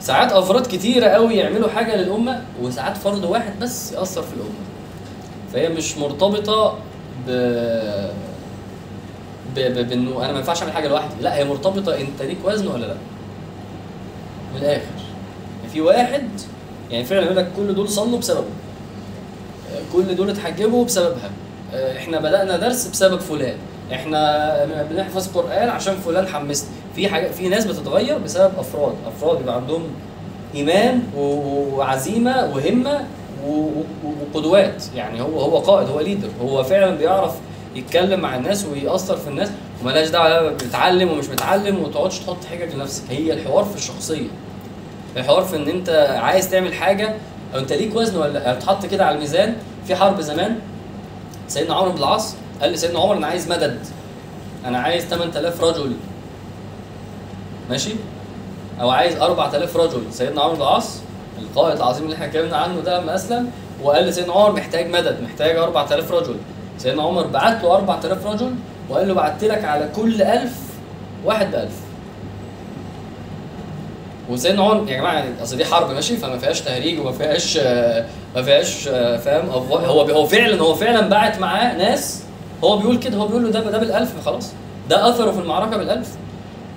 ساعات أفراد كتيرة قوي يعملوا حاجة للأمة وساعات فرد واحد بس يأثر في الأمة. فهي مش مرتبطة ب- بإنه أنا ما ينفعش أعمل حاجة لوحدي. لا هي مرتبطة أنت ليك وزن ولا لا؟ من الآخر. في واحد يعني فعلا يقول لك كل دول صلوا بسببه. آه، كل دول اتحجبوا بسببها. آه، إحنا بدأنا درس بسبب فلان. إحنا بنحفظ قرآن عشان فلان حمسنا في حاجة في ناس بتتغير بسبب أفراد. أفراد يبقى عندهم إيمان وعزيمة وهمة وقدوات. يعني هو هو قائد هو ليدر هو فعلا بيعرف يتكلم مع الناس ويأثر في الناس وملاش دعوة بتتعلم ومش متعلم وما تقعدش تحط حجج لنفسك. هي الحوار في الشخصية. الحوار في إن أنت عايز تعمل حاجة أو أنت ليك وزن ولا لا بتحط كده على الميزان. في حرب زمان سيدنا عمرو بن العاص قال لسيدنا عمر أنا عايز مدد. أنا عايز 8000 رجل. ماشي؟ أو عايز 4000 رجل. سيدنا عمرو بن العاص القائد العظيم اللي إحنا اتكلمنا عنه ده لما أسلم وقال لسيدنا عمر محتاج مدد محتاج 4000 رجل. سيدنا عمر بعت له 4000 رجل وقال له بعت لك على كل 1000 واحد ب 1000 وسيدنا عمر يا جماعة يعني أصل دي حرب ماشي فما فيهاش تهريج وما فيهاش ما فيهاش فاهم؟ هو هو فعلا هو فعلا بعت معاه ناس هو بيقول كده هو بيقول له ده ده بالألف خلاص. ده أثره في المعركة بالألف.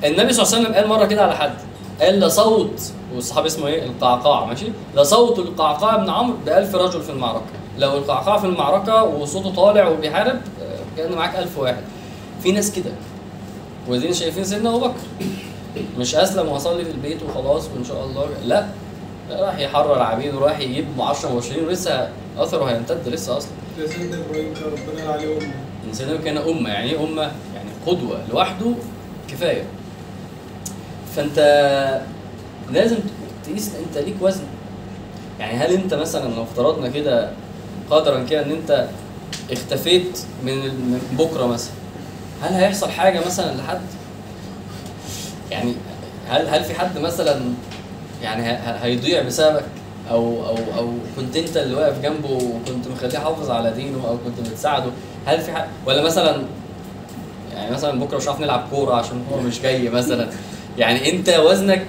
النبي صلى الله عليه وسلم قال مرة كده على حد قال لصوت والصحابي اسمه إيه؟ القعقاع ماشي؟ لصوت القعقاع بن عمرو ب 1000 رجل في المعركة. لو القعقاع في المعركة وصوته طالع وبيحارب آه، كان معاك 1000 واحد. في ناس كده. ودين شايفين سيدنا أبو بكر. مش أسلم وأصلي في البيت وخلاص وإن شاء الله. لا. راح يحرر عبيد وراح يجيب 10 مبشرين ولسه أثره هيمتد لسه أصلا. سيدنا إبراهيم كان ربنا عليه أمة. الانسان كان أمة. يعني إيه أمة؟ يعني قدوة لوحده كفاية. فأنت لازم تقيس أنت ليك وزن. يعني هل أنت مثلا لو افترضنا كده قدرا كده إن أنت اختفيت من بكرة مثلا. هل هيحصل حاجة مثلا لحد؟ يعني هل هل في حد مثلا يعني هيضيع بسببك؟ أو أو أو كنت أنت اللي واقف جنبه وكنت مخليه يحافظ على دينه أو كنت بتساعده؟ هل في حد ولا مثلا يعني مثلا بكرة مش هنعرف نلعب كورة عشان هو مش جاي مثلا. يعني أنت وزنك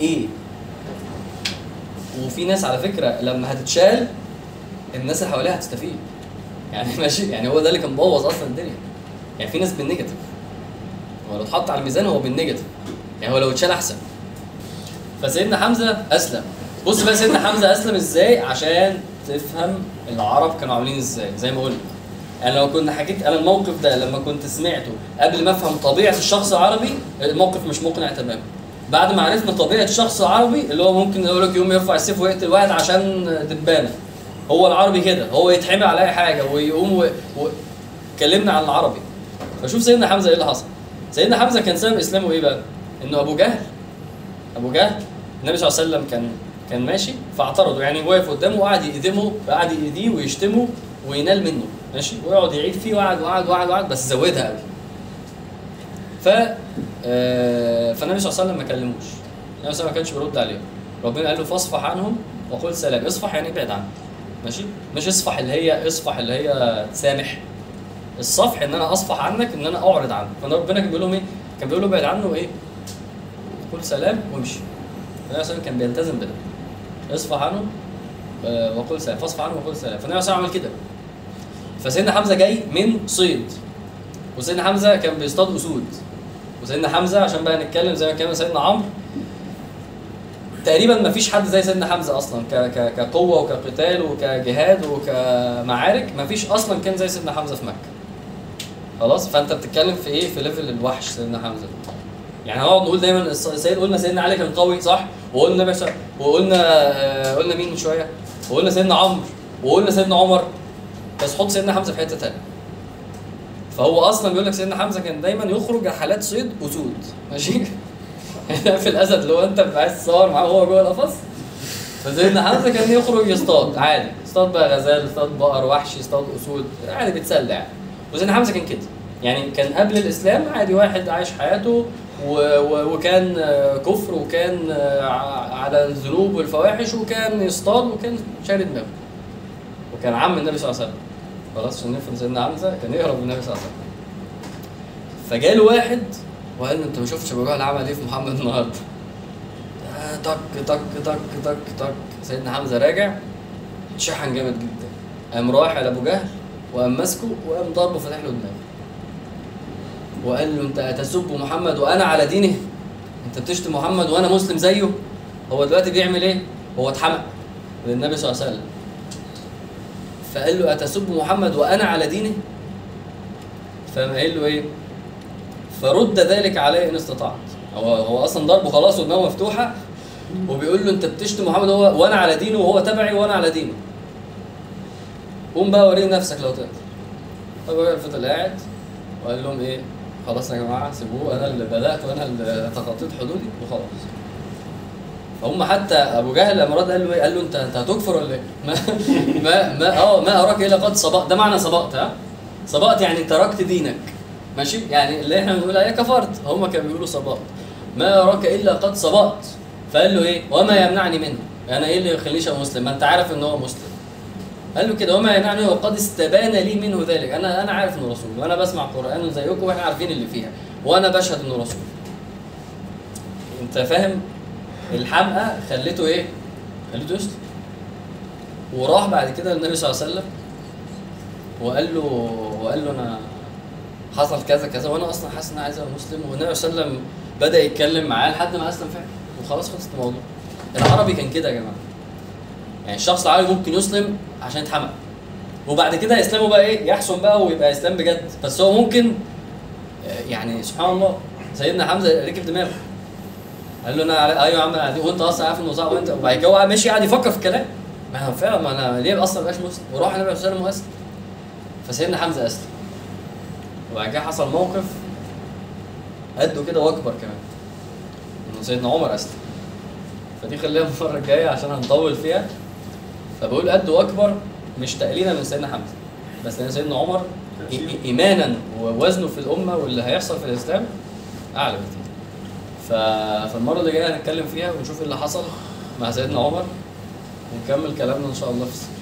إيه؟ وفي ناس على فكرة لما هتتشال الناس اللي حواليها هتستفيد. يعني (laughs) ماشي يعني هو ده اللي كان مبوظ أصلا الدنيا. يعني في ناس بال negative. هو لو اتحط على الميزان هو بال negative. يعني هو لو اتشال أحسن. فسيدنا حمزة أسلم. بص بقى سيدنا حمزة أسلم إزاي عشان تفهم العرب كانوا عاملين إزاي زي ما قلنا. أنا لو كنت حكيت أنا الموقف ده لما كنت سمعته قبل ما أفهم طبيعة الشخص العربي الموقف مش مقنع تماما. بعد ما عرفنا طبيعة الشخص العربي اللي هو ممكن يقول لك يوم يرفع السيف ويقتل واحد عشان دبانة. هو العربي كده هو يتحمل على أي حاجة ويقوم و... و... عن العربي. فشوف سيدنا حمزة إيه اللي حصل. سيدنا حمزة كان سبب إسلامه إيه بقى؟ إنه أبو جهل. أبو جهل النبي صلى الله عليه وسلم كان كان ماشي فاعترضوا. يعني واقف قدامه وقعد يأذمه وقعد يأذيه ويشتمه وينال منه. ماشي؟ ويقعد يعيد فيه وقعد وقعد وقعد وقعد بس زودها قوي ف آه، فالنبي صلى الله عليه وسلم ما كلموش. النبي صلى الله عليه وسلم ما كانش بيرد عليهم. ربنا قال له فاصفح عنهم وقل سلام. اصفح يعني ابعد عنهم. ماشي؟ مش اصفح اللي هي اصفح اللي هي تسامح الصفح ان أنا اصفح عنك ان أنا اعرض عنك فانا ربنا كان بيقول لهم إيه؟ كان بيقول له ابعد عنه إيه؟ قول سلام وامشي. النبي صلى كان بيلتزم بده. اصفح عنه آه، وقل سلام. فاصفح عنه وقل سلام. فالنبي صلى عمل كده. فسيدنا حمزة جاي من صيد. وسيدنا حمزة كان بيصطاد أسود. وسيدنا حمزة عشان بقى نتكلم زي ما كان سيدنا عمرو. تقريبا ما فيش حد زي سيدنا حمزة أصلا ك ك كقوة وكقتال وكجهاد وكمعارك ما فيش أصلا كان زي سيدنا حمزة في مكة. خلاص؟ فأنت بتتكلم في إيه؟ في ليفل الوحش سيدنا حمزة. يعني هنقعد نقول دايما الس- سيد قلنا سيدنا علي كان قوي صح؟ وقلنا صلى- وقلنا آه، قلنا مين من شوية؟ وقلنا سيدنا عمرو وقلنا سيدنا عمر. بس حط سيدنا حمزة في حتة ثانية فهو أصلا بيقول لك سيدنا حمزة كان دايما يخرج رحلات صيد اسود ماشي؟ (laughs) في الأسد هو أنت عايز تصور معاه وهو جوه القفص. فسيدنا حمزة كان يخرج يصطاد. عادي. يصطاد بقى غزال يصطاد بقر وحش يصطاد أسود. عادي بيتسلى يعني. وسيدنا حمزة كان كده. يعني كان قبل الإسلام عادي واحد عايش حياته و... و... وكان كفر وكان على الذنوب والفواحش وكان يصطاد وكان شاري دماغه. وكان عم النبي صلى الله عليه وسلم. خلاص عشان نفهم سيدنا حمزة كان يهرب من النبي صلى الله عليه وسلم. فجاله واحد وقال له أنت ما شفتش جهل عمل إيه في محمد النهارده؟ طك طك طك طك طك سيدنا حمزة راجع اتشحن جامد جدا. قام رايح على أبو جهل وقام ماسكه وقام ضربه فاتح له دماغه. وقال له أنت تسب محمد وأنا على دينه؟ أنت بتشتم محمد وأنا مسلم زيه؟ هو دلوقتي بيعمل إيه؟ هو اتحمق للنبي صلى الله عليه وسلم. فقال له أتسب محمد وأنا على دينه؟ فقام قايل له إيه؟ فرد ذلك علي إن استطعت. هو هو أصلا ضربه خلاص ودماغه مفتوحة وبيقول له أنت بتشتم محمد هو وأنا على دينه وهو تبعي وأنا على دينه قوم بقى وريني نفسك لو تقدر. طب الراجل فضل قاعد وقال لهم إيه؟ خلاص يا جماعة سيبوه أنا اللي بدأت وأنا اللي تخطيت حدودي وخلاص. فهم حتى أبو جهل لما رد قال له إيه؟ قال له انت أنت هتكفر ولا إيه؟ (laughs) ما ما ما آه ما أراك إلا قد سبقت ده معنى سبقت ها؟ سبقت يعني تركت دينك. ماشي؟ يعني اللي إحنا بنقول عليه كفرت هم كانوا بيقولوا سبقت ما اراك إلا قد سبقت فقال له إيه؟ وما يمنعني منه. أنا إيه اللي يخلينيش ابقى مسلم؟ ما أنت عارف إن هو مسلم. قال له كده وما يمنعني وقد استبان لي منه ذلك. أنا أنا عارف إنه رسول وأنا بسمع قرآن زيكم وإحنا عارفين اللي فيها. وأنا بشهد إنه رسول. أنت فاهم؟ الحمقى خليته إيه؟ خليته يسلم. وراح بعد كده للنبي صلى الله عليه وسلم. وقال له وقال له أنا حصل كذا كذا وأنا أصلا حاسس إن أنا عايز أبقى مسلم. والنبي صلى الله عليه وسلم بدأ يتكلم معاه لحد ما اسلم فعلا وخلاص خلصت الموضوع. العربي كان كده يا جماعة. يعني الشخص العربي ممكن يسلم عشان يتحمق. وبعد كده اسلامه بقى إيه؟ يحسن بقى ويبقى اسلام بجد. بس هو ممكن آه، يعني سبحان الله سيدنا حمزة ركب دماغه. قال له أنا أيوه يا عم أنا وأنت أصلا عارف إنه صعب وانت وبعد كده هو ماشي قاعد يفكر في الكلام. ما هو فعلا ما أنا ليه أصلا مبقاش مسلم؟ وراح النبي صلى الله عليه وسلم وأسلم. فسيدنا حمزة أسلم. وبعد كده حصل موقف قده كده واكبر كمان. انه سيدنا عمر اسلم فدي خليها (laughs) المرة الجاية عشان هنطول فيها. فبقول قده واكبر مش تقليلا من سيدنا حمزة. بس لأن سيدنا عمر ايمانا ووزنه في الأمة واللي هيحصل في الإسلام أعلى بكتير. فالمرة اللي جاية هنتكلم فيها ونشوف إيه اللي حصل مع سيدنا عمر. ونكمل كلامنا إن شاء الله في السيره